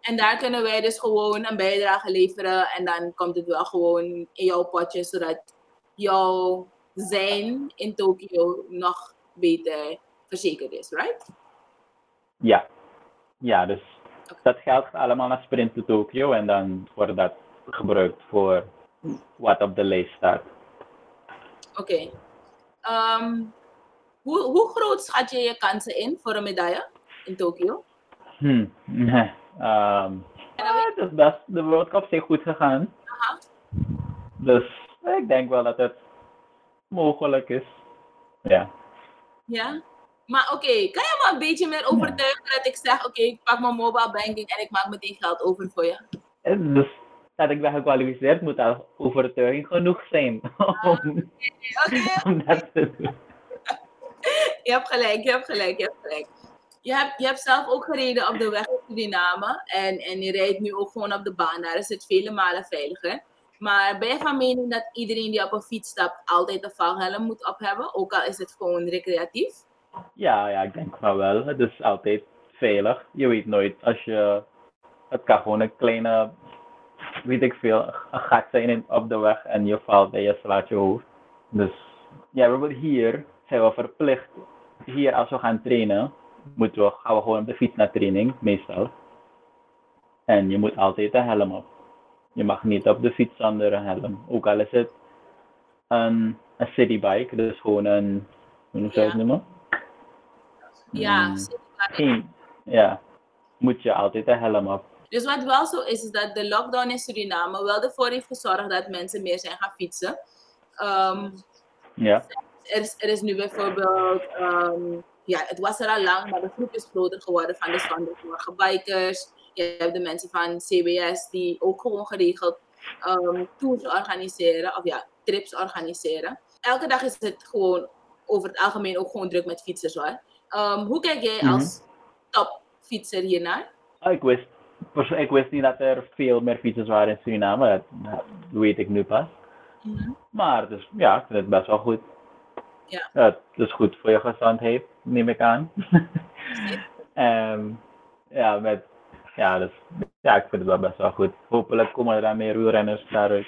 en daar kunnen wij dus gewoon een bijdrage leveren. En dan komt het wel gewoon in jouw potje, zodat jouw zijn in Tokio nog beter verzekerd is, right? Ja. Ja, dus dat geld gaat allemaal naar Sprint to Tokyo en dan wordt dat gebruikt voor wat op de lijst staat. Oké. Ehm, hoe, hoe groot schat je je kansen in voor een medaille in Tokio? Hm. Ehm, ja, het is best, de World Cup is goed gegaan. Aha. Dus ik denk wel dat het mogelijk is. Ja. Ja? Maar oké, kan je me een beetje meer overtuigen dat ik zeg, oké, ik pak mijn mobile banking en ik maak meteen geld over voor je? En Dus dat ik ben gekwalificeerd moet al overtuiging genoeg zijn om, om dat te doen. je hebt gelijk, je hebt gelijk, je hebt gelijk. Je hebt, je hebt zelf ook gereden op de weg in Suriname en, en je rijdt nu ook gewoon op de baan. Daar is het vele malen veiliger. Maar ben je van mening dat iedereen die op een fiets stapt altijd een valhelm moet op hebben? Ook al is het gewoon recreatief? Ja, ja, ik denk van wel. Het is altijd veilig. Je weet nooit als je. Het kan gewoon een kleine, weet ik veel, een gat zijn in, op de weg en je valt en je slaat je hoofd. Dus ja, bijvoorbeeld hier zijn we verplicht. Hier, als we gaan trainen, moeten we, gaan we gewoon op de fiets naar training, meestal. En je moet altijd een helm op. Je mag niet op de fiets zonder een helm. Ook al is het een, een citybike, dus gewoon een, hoe zou je het Ja. noemen? Ja. Geen, ja, moet je altijd een helm op. Dus wat wel zo is, is dat de lockdown in Suriname wel ervoor heeft gezorgd dat mensen meer zijn gaan fietsen. Ehm, Ja, er, is, er is nu bijvoorbeeld, ehm, ja, het was er al lang, maar de groep is groter geworden van de standaardmorgen bikers. Je hebt de mensen van CBS die ook gewoon geregeld ehm, tours organiseren, of ja, trips organiseren. Elke dag is het gewoon over het algemeen ook gewoon druk met fietsers hoor. Ehm, hoe kijk jij Mhm. als topfietser hiernaar? Ah, ik wist, ik wist niet dat er veel meer fietsers waren in Suriname. Dat, dat weet ik nu pas. Mhm. Maar dus, ja, ik vind het best wel goed. Ja. het is goed voor je gezondheid, neem ik aan. Ehm, ja, met, ja, dus, ja, ik vind het wel best wel goed. Hopelijk komen er dan meer wielrenners daaruit.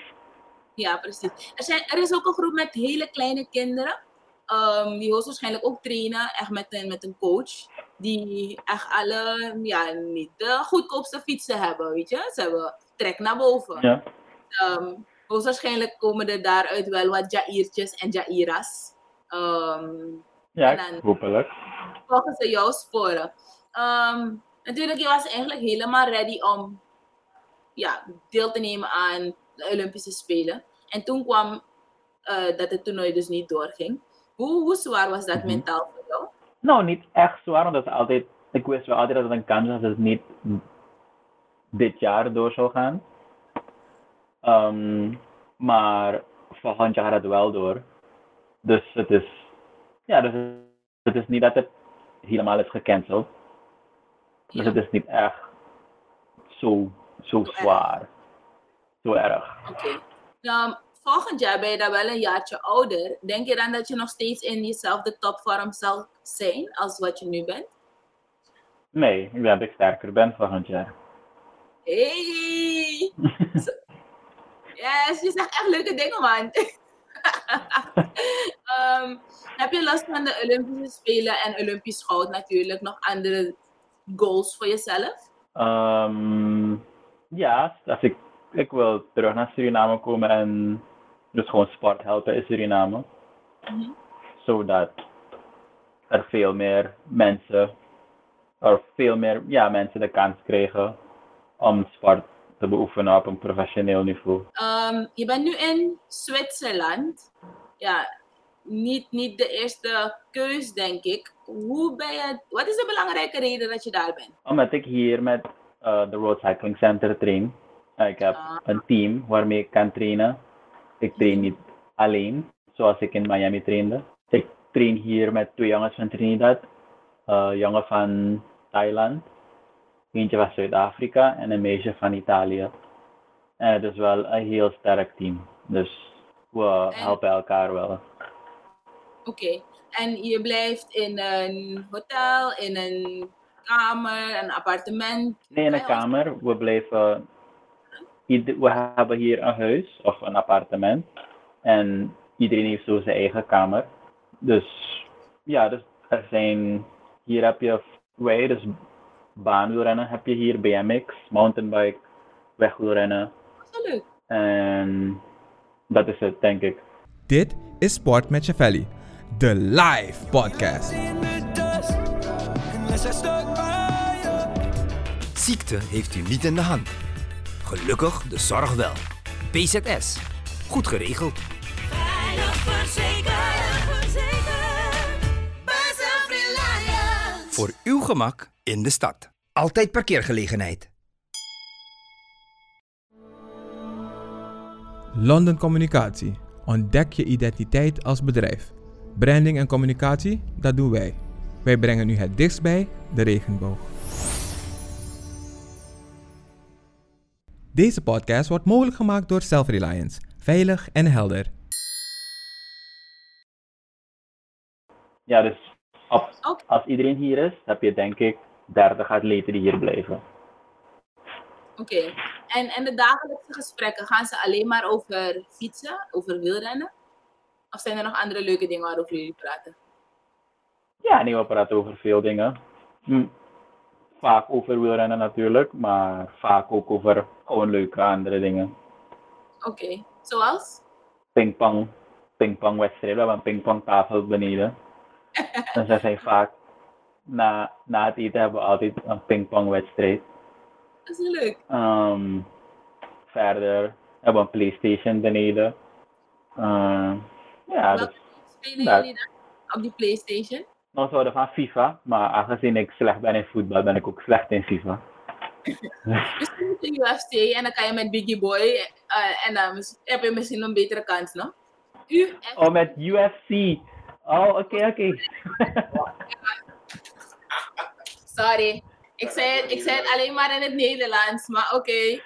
Ja, precies. Er, zijn, er is ook een groep met hele kleine kinderen. ehm, die hoogstwaarschijnlijk ook trainen, echt met een, met een coach. Die echt alle, ja, niet de goedkoopste fietsen hebben, weet je. Ze hebben trek naar boven. Ja, Ehm, hoogstwaarschijnlijk komen er daaruit wel wat Jairtjes en Jairas. Ehm, ja dan- hopelijk. volgen ze jouw sporen. Ehm, natuurlijk, je was eigenlijk helemaal ready om ja, deel te nemen aan de Olympische Spelen. En toen kwam eh, dat het toernooi dus niet doorging. Hoe, hoe zwaar was dat Mhm. mentaal voor jou? Nou, niet echt zwaar, want dat is altijd, ik wist wel altijd dat het een kans was dat het niet dit jaar door zou gaan. Ehm, maar volgend jaar gaat het wel door. Dus het is, ja, dus het is niet dat het helemaal is gecanceld. Dus Ja. het is niet echt zo, zo zwaar. Zo erg. Oké. Nou, volgend jaar ben je dan wel een jaartje ouder. Denk je dan dat je nog steeds in jezelf de topvorm zal zijn als wat je nu bent? Nee, ik denk dat ik sterker ben volgend jaar. Hey! Yes, je zegt echt leuke dingen, man. Ehm, heb je last van de Olympische Spelen en Olympisch goud natuurlijk nog andere goals voor jezelf? Ehm, ja, als ik, ik wil terug naar Suriname komen en dus gewoon sport helpen in Suriname. Mhm. Zodat er veel meer mensen, of veel meer ja, mensen de kans krijgen om sport te beoefenen op een professioneel niveau. Ehm, je bent nu in Zwitserland. Ja, niet, niet de eerste keus, denk ik. Hoe ben je, wat is de belangrijke reden dat je daar bent? Omdat ik hier met eh, de Road Cycling Center train. Eh, ik heb Ah. een team waarmee ik kan trainen. Ik train niet alleen, zoals ik in Miami trainde. Ik train hier met twee jongens van Trinidad, eh jongen van Thailand, eentje van Zuid-Afrika en een meisje van Italië. En het is wel een heel sterk team. Dus we En- helpen elkaar wel. Oké. En je blijft in een hotel, in een kamer, een appartement? Nee, in een kamer. We blijven. We hebben hier een huis of een appartement. En iedereen heeft zo zijn eigen kamer. Dus ja, dus er zijn. Hier heb je wij, dus baanwielrennen heb je hier, BMX, mountainbike, wegwielrennen. Zo leuk. En dat is het, denk ik. Dit is Sport met Chavelli, de live podcast. Ziekte heeft u niet in de hand. Gelukkig de zorg wel. PZS. Goed geregeld. Gemak in de stad. Altijd parkeergelegenheid. London Communicatie. Ontdek je identiteit als bedrijf. Branding en communicatie, dat doen wij. Wij brengen u het dichtst bij de regenboog. Deze podcast wordt mogelijk gemaakt door Self-Reliance. Veilig en helder. Ja, dus op, als iedereen hier is, heb je denk ik 30 atleten die hier blijven. Oké. En, en de dagelijkse gesprekken, gaan ze alleen maar over fietsen, over wielrennen? Of zijn er nog andere leuke dingen waarover jullie praten? Ja, nee, we praten over veel dingen. Hm, Vaak over wielrennen natuurlijk, maar vaak ook over gewoon leuke andere dingen. Oké. Zoals? Pingpong, pingpongwedstrijden, we hebben een pingpongtafel beneden. En ze zijn vaak, na, na het eten hebben we altijd een pingpongwedstrijd. Dat is leuk. Ehm, verder hebben we een Playstation beneden. Ehm, ja, Welke dus spelen dat. jullie dan op die Playstation? nog zouden van FIFA, maar aangezien ik slecht ben in voetbal, ben ik ook slecht in FIFA. Misschien met de UFC en dan kan je met Biggie Boy eh, en dan heb je misschien een betere kans, no? UFC. Oh, met UFC. Oh, oké, oké. Sorry. Ik zei, het, ik zei het alleen maar in het Nederlands, maar oké.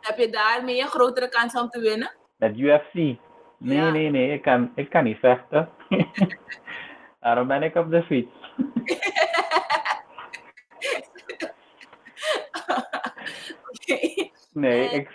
heb je daarmee een grotere kans om te winnen? Met UFC. Nee, Ja. nee, nee, ik kan, ik kan niet vechten. Daarom ben ik op de fiets. Nee, Eh, ik,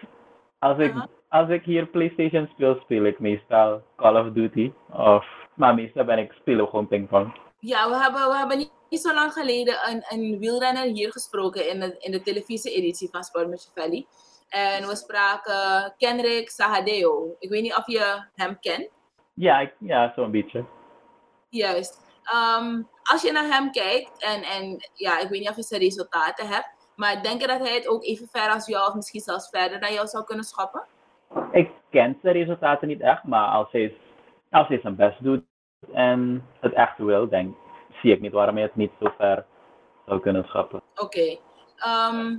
als, ik. Als ik hier PlayStation speel, speel ik meestal Call of Duty. Of, maar meestal ben ik speel gewoon pingpong. Ja, we hebben, we hebben niet, niet zo lang geleden een, een wielrenner hier gesproken in de, in de televisie-editie van Sport Valley. En we spraken Kenrick Sahadeo. Ik weet niet of je hem kent. Ja, ik, ja zo'n beetje. Juist. Ehm, als je naar hem kijkt, en, en ja, ik weet niet of je zijn resultaten hebt, maar denk je dat hij het ook even ver als jou, of misschien zelfs verder dan jou zou kunnen schoppen? Ik ken zijn resultaten niet echt, maar als hij, als hij zijn best doet en het echt wil, denk, zie ik niet waarom hij het niet zo ver zou kunnen schappen. Oké. Ehm,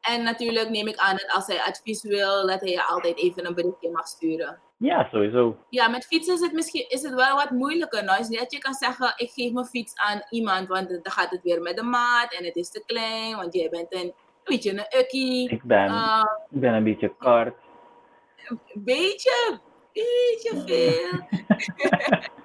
en natuurlijk neem ik aan dat als hij advies wil, dat hij je altijd even een berichtje mag sturen. Ja, sowieso. Ja, met fietsen is het misschien is het wel wat moeilijker. Nou, is niet dat je kan zeggen, ik geef mijn fiets aan iemand, want dan gaat het weer met de maat en het is te klein, want jij bent een, weet je, een ukkie. Ik ben, Ah, ik ben een beetje kort. Een beetje, beetje veel.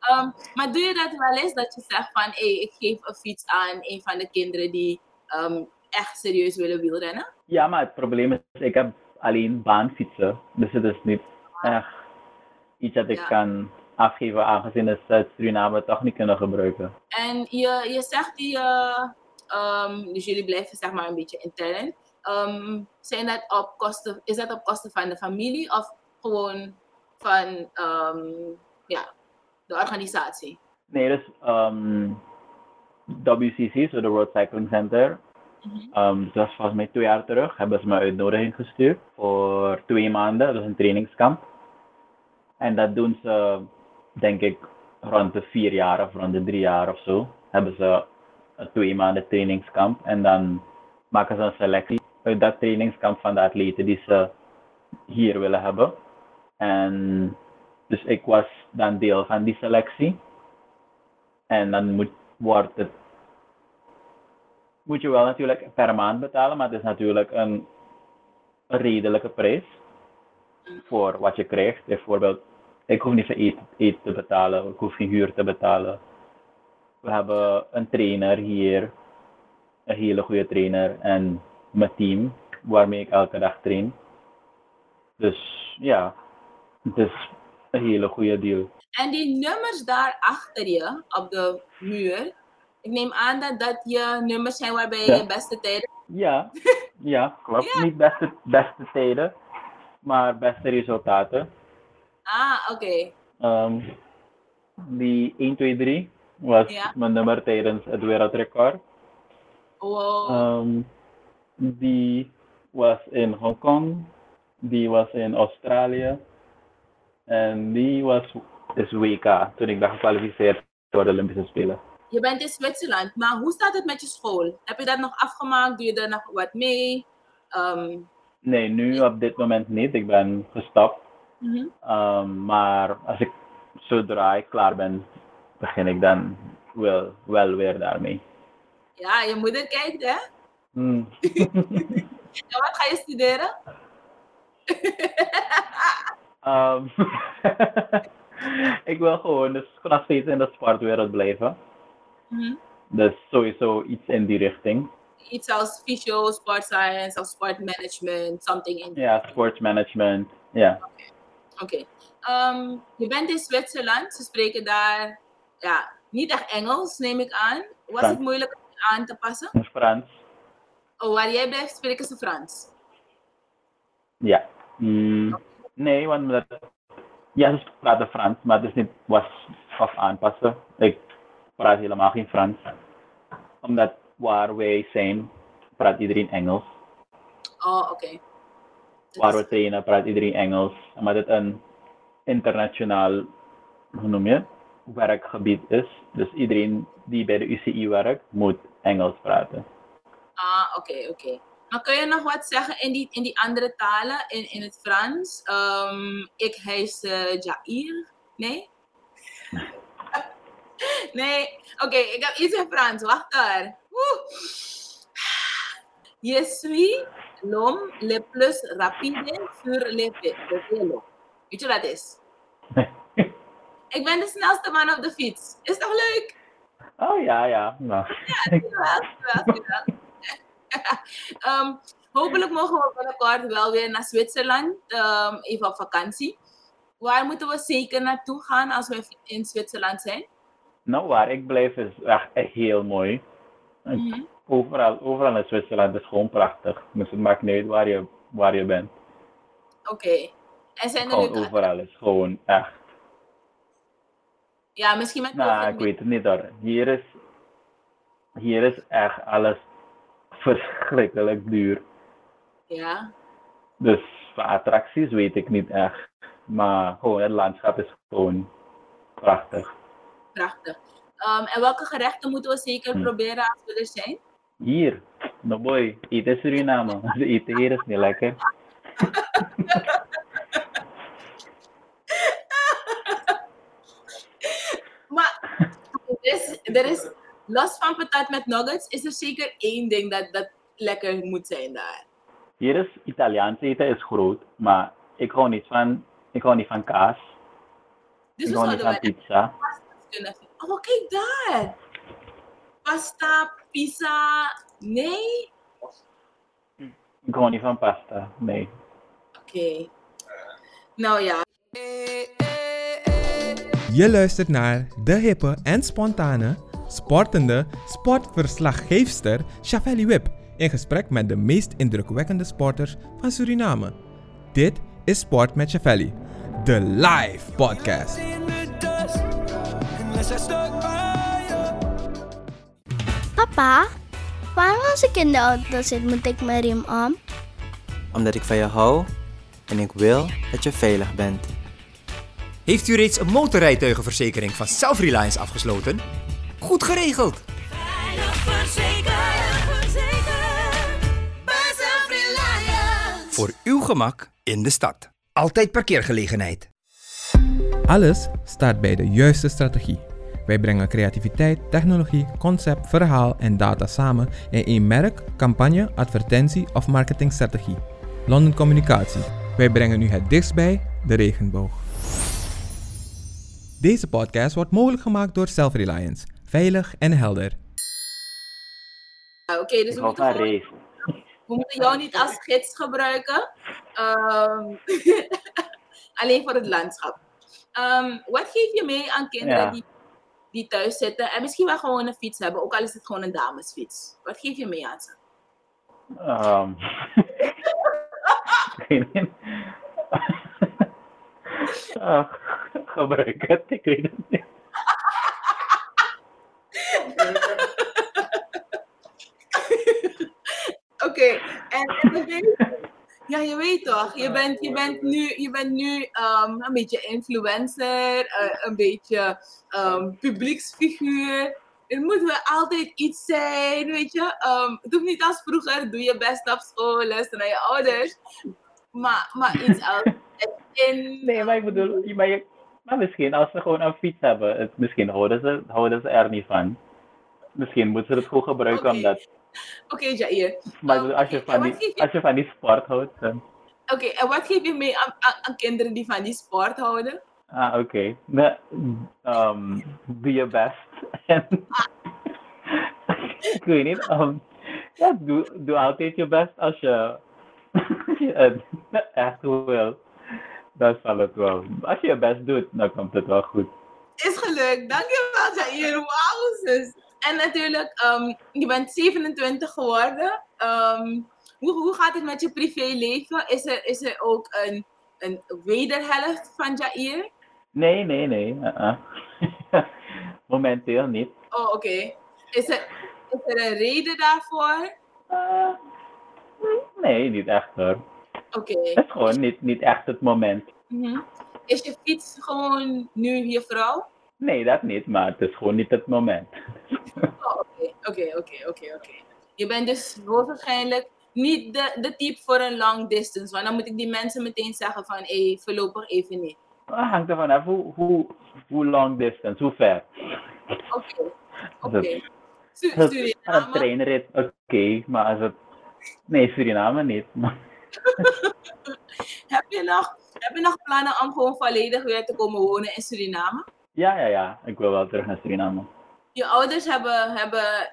Ehm, maar doe je dat wel eens, dat je zegt van, hé, ik geef een fiets aan een van de kinderen die ehm, echt serieus willen wielrennen? Ja, maar het probleem is, ik heb alleen baanfietsen. Dus het is niet echt iets dat ik Ja. kan afgeven, aangezien ze het Suriname toch niet kunnen gebruiken. En je, je zegt die, eh, ehm, dus jullie blijven zeg maar een beetje intern. Zijn dat op kosten, is dat op kosten van de familie of gewoon van ehm, ja, de organisatie? Nee, dus ehm, WCC, zo de World Cycling Center, Mhm. ehm, dat was volgens mij twee jaar terug, hebben ze me uitnodiging gestuurd voor twee maanden, dus een trainingskamp. En dat doen ze, denk ik, rond de vier jaar of rond de drie jaar of zo. Hebben ze een twee maanden trainingskamp en dan maken ze een selectie uit dat trainingskamp van de atleten die ze hier willen hebben. En dus ik was dan deel van die selectie. En dan moet, wordt het, moet je wel natuurlijk per maand betalen, maar het is natuurlijk een, een redelijke prijs voor wat je krijgt. Bijvoorbeeld, ik hoef niet voor eten, eten te betalen, ik hoef geen huur te betalen. We hebben een trainer hier, een hele goede trainer en mijn team waarmee ik elke dag train. Dus ja, het is een hele goede deal. En die nummers daar achter je op de muur, ik neem aan dat dat je nummers zijn waarbij je Ja. beste tijden. Ja, ja klopt. Niet beste, beste tijden, maar beste resultaten. Ah, oké. Ehm, die 1, 2, 3 was Ja. mijn nummer tijdens het wereldrecord. Wow. Ehm, die was in Hongkong, die was in Australië en die was is WK toen ik ben gekwalificeerd voor de Olympische Spelen. Je bent in Zwitserland, maar hoe staat het met je school? Heb je dat nog afgemaakt? Doe je er nog wat mee? Ehm, Nee, nu op dit moment niet. Ik ben gestopt. mhm. Ehm, maar als ik zodra ik klaar ben, begin ik dan wel, wel weer daarmee. Ja, je moeder kijkt, hè? Hmm. Wat ga je studeren? Ehm, ik wil gewoon dus nog steeds in de sportwereld blijven. Mhm. Dus sowieso iets in die richting. Iets als fysio, sport science of sport management, something in. Ja, sportsmanagement. Ja, Oké. Ehm, je bent in Zwitserland, ze spreken daar ja, niet echt Engels, neem ik aan. Was Frans. het moeilijk om je aan te passen? Frans. Oh, waar jij blijft, spreken ze Frans. Ja. Mm, nee, want dat, ja, ze praten Frans, maar het is niet was of aanpassen. Ik praat helemaal geen Frans. Omdat waar wij zijn, praat iedereen Engels. Oh, oké. Waar we trainen, praat iedereen Engels. Omdat het een internationaal, hoe noem je, het, werkgebied is. Dus iedereen die bij de UCI werkt, moet Engels praten. Ah, oké, oké. Maar kun je nog wat zeggen in die, in die andere talen, in, in het Frans? Ehm, ik heet eh, Jair. Nee? nee? Oké, ik heb iets in Frans. Wacht daar. Woe. Je suis l'homme le plus rapide sur le vélo. Weet je wat dat is? Ik ben de snelste man op de fiets. Is toch leuk? Oh ja, ja. Nou. Jawel. Ehm, hopelijk mogen we binnenkort wel weer naar Zwitserland, ehm, even op vakantie. Waar moeten we zeker naartoe gaan als we in Zwitserland zijn? Nou, waar ik blijf is echt heel mooi. Mhm. Overal, overal in Zwitserland is gewoon prachtig. Dus het maakt niet uit waar je, waar je bent. Oké. En zijn er Gewoon nu... overal is gewoon echt. Ja, misschien met Nou, ik weet het niet hoor. Hier is, hier is echt alles verschrikkelijk duur. Ja, Dus voor attracties weet ik niet echt. Maar gewoon het landschap is gewoon prachtig. prachtig. Ehm, en welke gerechten moeten we zeker Hm. proberen als we er zijn? Hier, no boy, eten Suriname. Ze eten hier is niet lekker. Maar er is, er is, los van patat met nuggets, is er zeker één ding dat, dat lekker moet zijn daar. Hier is Italiaans eten is groot, maar ik hou niet van, ik hou niet van kaas. Dus ik we hou niet van wel pizza. kunnen vinden. Oh, kijk daar! Pasta, pizza. Nee? Ik hou niet van pasta, nee. Oké. Nou ja. Je luistert naar de hippe en spontane, sportende sportverslaggeefster Shavelli Wip in gesprek met de meest indrukwekkende sporters van Suriname. Dit is Sport met Shavelli, de live podcast. Papa, waarom als ik in de auto zit, moet ik mijn riem om? Omdat ik van je hou en ik wil dat je veilig bent. Heeft u reeds een motorrijtuigenverzekering van Self-Reliance afgesloten? Goed geregeld! Veilig verzekerd, verzekerd. Voor uw gemak in de stad. Altijd parkeergelegenheid. Alles start bij de juiste strategie. Wij brengen creativiteit, technologie, concept, verhaal en data samen in één merk, campagne, advertentie of marketingstrategie. London Communicatie. Wij brengen nu het dichtst bij de regenboog. Deze podcast wordt mogelijk gemaakt door Self-Reliance. Veilig en helder. Oké, dus Ik we moeten, gewoon- we moeten jou niet als gids gebruiken. Ehm, alleen voor het landschap. Ehm, wat geef je mee aan kinderen Ja. die, die thuis zitten en misschien wel gewoon een fiets hebben, ook al is het gewoon een damesfiets? Wat geef je mee aan ze? Ehm, ik weet niet. Ah, gebruik het, ik weet het niet. Oké, en, ja, je weet toch, je bent, je bent nu, je bent nu ehm, een beetje influencer, eh, een beetje ehm, publieksfiguur. Er moet wel altijd iets zijn, weet je. Ehm, het hoeft niet als vroeger, doe je best op school, luister naar je ouders. Maar, maar iets anders. Nee, maar ik bedoel, maar, je, maar misschien als ze gewoon een fiets hebben, het, misschien houden ze, houden ze er niet van. Misschien moeten ze het goed gebruiken Oké. omdat, Oké, Jair. maar bedoel, als je van die, je- als je van die sport houdt, dan, Oké, en wat geef je mee aan, aan, aan kinderen die van die sport houden? ah oké, Nee, ehm, doe je best. En, ik weet niet, ehm, ja, doe, doe altijd je best als je, je het echt wil. Dan zal het wel. Als je je best doet, dan komt het wel goed. Is gelukt. Dankjewel, Jair. Wauw, zus. En natuurlijk, ehm, je bent 27 geworden. Ehm, hoe, hoe gaat het met je privéleven? Is er, is er ook een, een wederhelft van Jair? Nee, nee, nee. uh-uh. Momenteel niet. Oh, oké. Is, er, is er een reden daarvoor? Uh, nee, niet echt hoor. Oké. Het is gewoon niet, niet echt het moment. Mhm. Is je fiets gewoon nu je vrouw? Nee, dat niet, maar het is gewoon niet het moment. Oh, oké, oké, oké, oké. Je bent dus waarschijnlijk niet de, de type voor een long distance. Want dan moet ik die mensen meteen zeggen van, hé, hey, voorlopig even niet. Het hangt ervan af hoe, hoe, hoe long distance, hoe ver. Oké, oké. Dat- het een treinrit, oké, maar als het... Nee, Suriname niet. Maar, Heb je, nog, heb je nog plannen om gewoon volledig weer te komen wonen in Suriname? ja, ja, ja, ik wil wel terug naar Suriname. Je ouders hebben, hebben,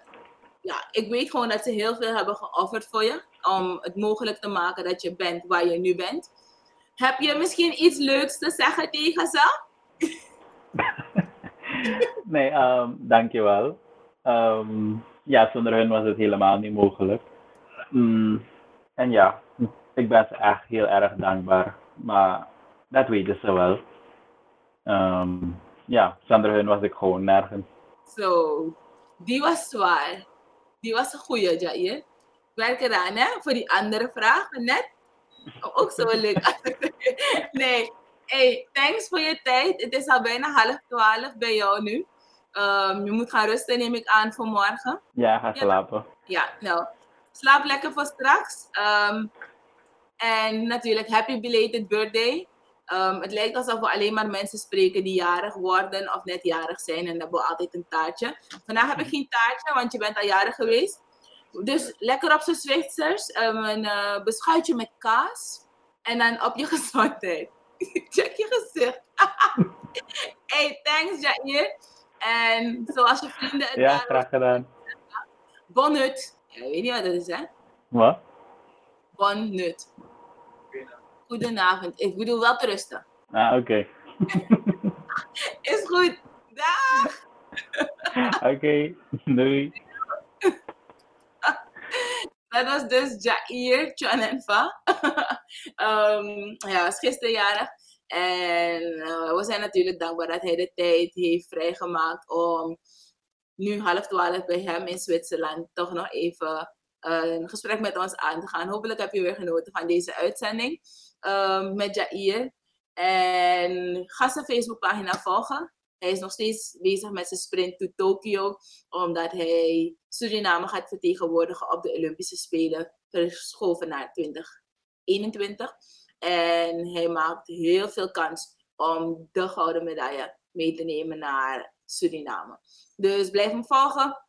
ja, ik weet gewoon dat ze heel veel hebben geofferd voor je. Om het mogelijk te maken dat je bent waar je nu bent. Heb je misschien iets leuks te zeggen tegen ze? Nee, um, dankjewel. Ehm ja, zonder hun was het helemaal niet mogelijk. Mm, en ja, ik ben ze echt heel erg dankbaar. Maar dat weten ze wel. Ehm, ja, zonder hun was ik gewoon nergens. Zo, die was zwaar. Die was een goeie, Jair. Werk eraan, hè? Voor die andere vraag net. Ook zo leuk. nee, hey, thanks voor je tijd. Het is al bijna half twaalf bij jou nu. Ehm, je moet gaan rusten, neem ik aan, voor morgen. Ja, ga slapen. Ja, nou, slaap lekker voor straks. Ehm, en natuurlijk, happy belated birthday. Ehm, het lijkt alsof we alleen maar mensen spreken die jarig worden of net jarig zijn. En dan hebben we altijd een taartje. Vandaag heb ik geen taartje, want je bent al jarig geweest. Dus lekker op z'n Zwitsers. ehm, een eh, beschuitje met kaas. En dan op je gezondheid. Check je gezicht. hey, thanks Jair. En zoals je vrienden het Ja, graag gedaan. Bonnut. Ja, ik weet niet wat dat is, hè? Wat? Bonnut. Goedenavond. Ik bedoel wel te rusten. Ah, oké. Is goed. Dag. Oké, doei. Dat was dus Jair Chanenfa. um, hij was gisteren jarig. En eh, we zijn natuurlijk dankbaar dat hij de tijd heeft vrijgemaakt om nu half twaalf bij hem in Zwitserland toch nog even eh, een gesprek met ons aan te gaan. Hopelijk heb je weer genoten van deze uitzending um, met Jair. En ga zijn Facebookpagina volgen. Hij is nog steeds bezig met zijn sprint to Tokyo, omdat hij Suriname gaat vertegenwoordigen op de Olympische Spelen, verschoven naar 2021. En hij maakt heel veel kans om de gouden medaille mee te nemen naar Suriname. Dus blijf hem volgen.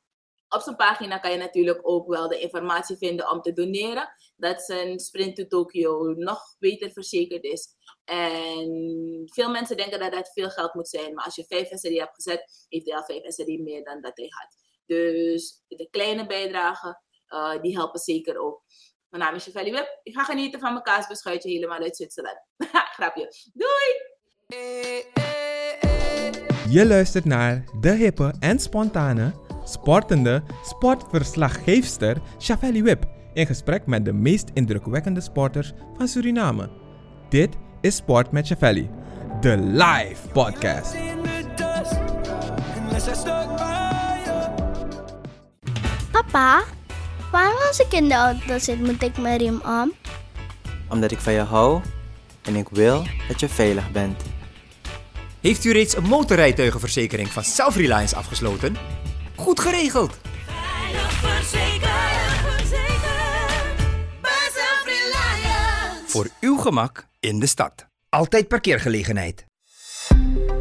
Op zijn pagina kan je natuurlijk ook wel de informatie vinden om te doneren. Dat zijn Sprint to Tokyo nog beter verzekerd is. En veel mensen denken dat dat veel geld moet zijn. Maar als je 5 SRI hebt gezet, heeft hij al 5 SRI meer dan dat hij had. Dus de kleine bijdragen, uh, die helpen zeker ook. Mijn naam is Chevelli Web. Ik ga genieten van mijn kaasbeschuitje helemaal uit Zwitserland. Grapje. Doei! Je luistert naar de hippe en spontane, sportende sportverslaggeefster Chavelli Wip in gesprek met de meest indrukwekkende sporters van Suriname. Dit is Sport met Chavelli, de live podcast. Papa, waarom als ik in de auto zit moet ik mijn riem om? Omdat ik van je hou en ik wil dat je veilig bent. Heeft u reeds een motorrijtuigenverzekering van Self-Reliance afgesloten? Goed geregeld! Veilig verzekerd, verzekerd. Voor uw gemak in de stad. Altijd parkeergelegenheid.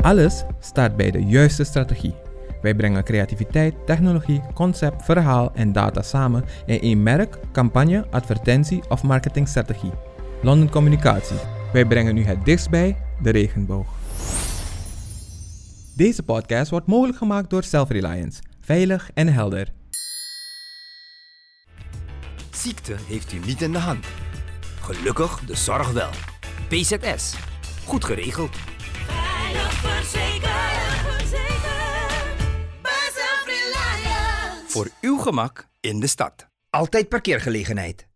Alles staat bij de juiste strategie. Wij brengen creativiteit, technologie, concept, verhaal en data samen in één merk, campagne, advertentie of marketingstrategie. London Communicatie. Wij brengen u het dichtst bij de regenboog. Deze podcast wordt mogelijk gemaakt door Self-Reliance. Veilig en helder. Ziekte heeft u niet in de hand. Gelukkig de zorg wel. PZS. Goed geregeld. Veilig verzekerd. Voor uw gemak in de stad. Altijd parkeergelegenheid.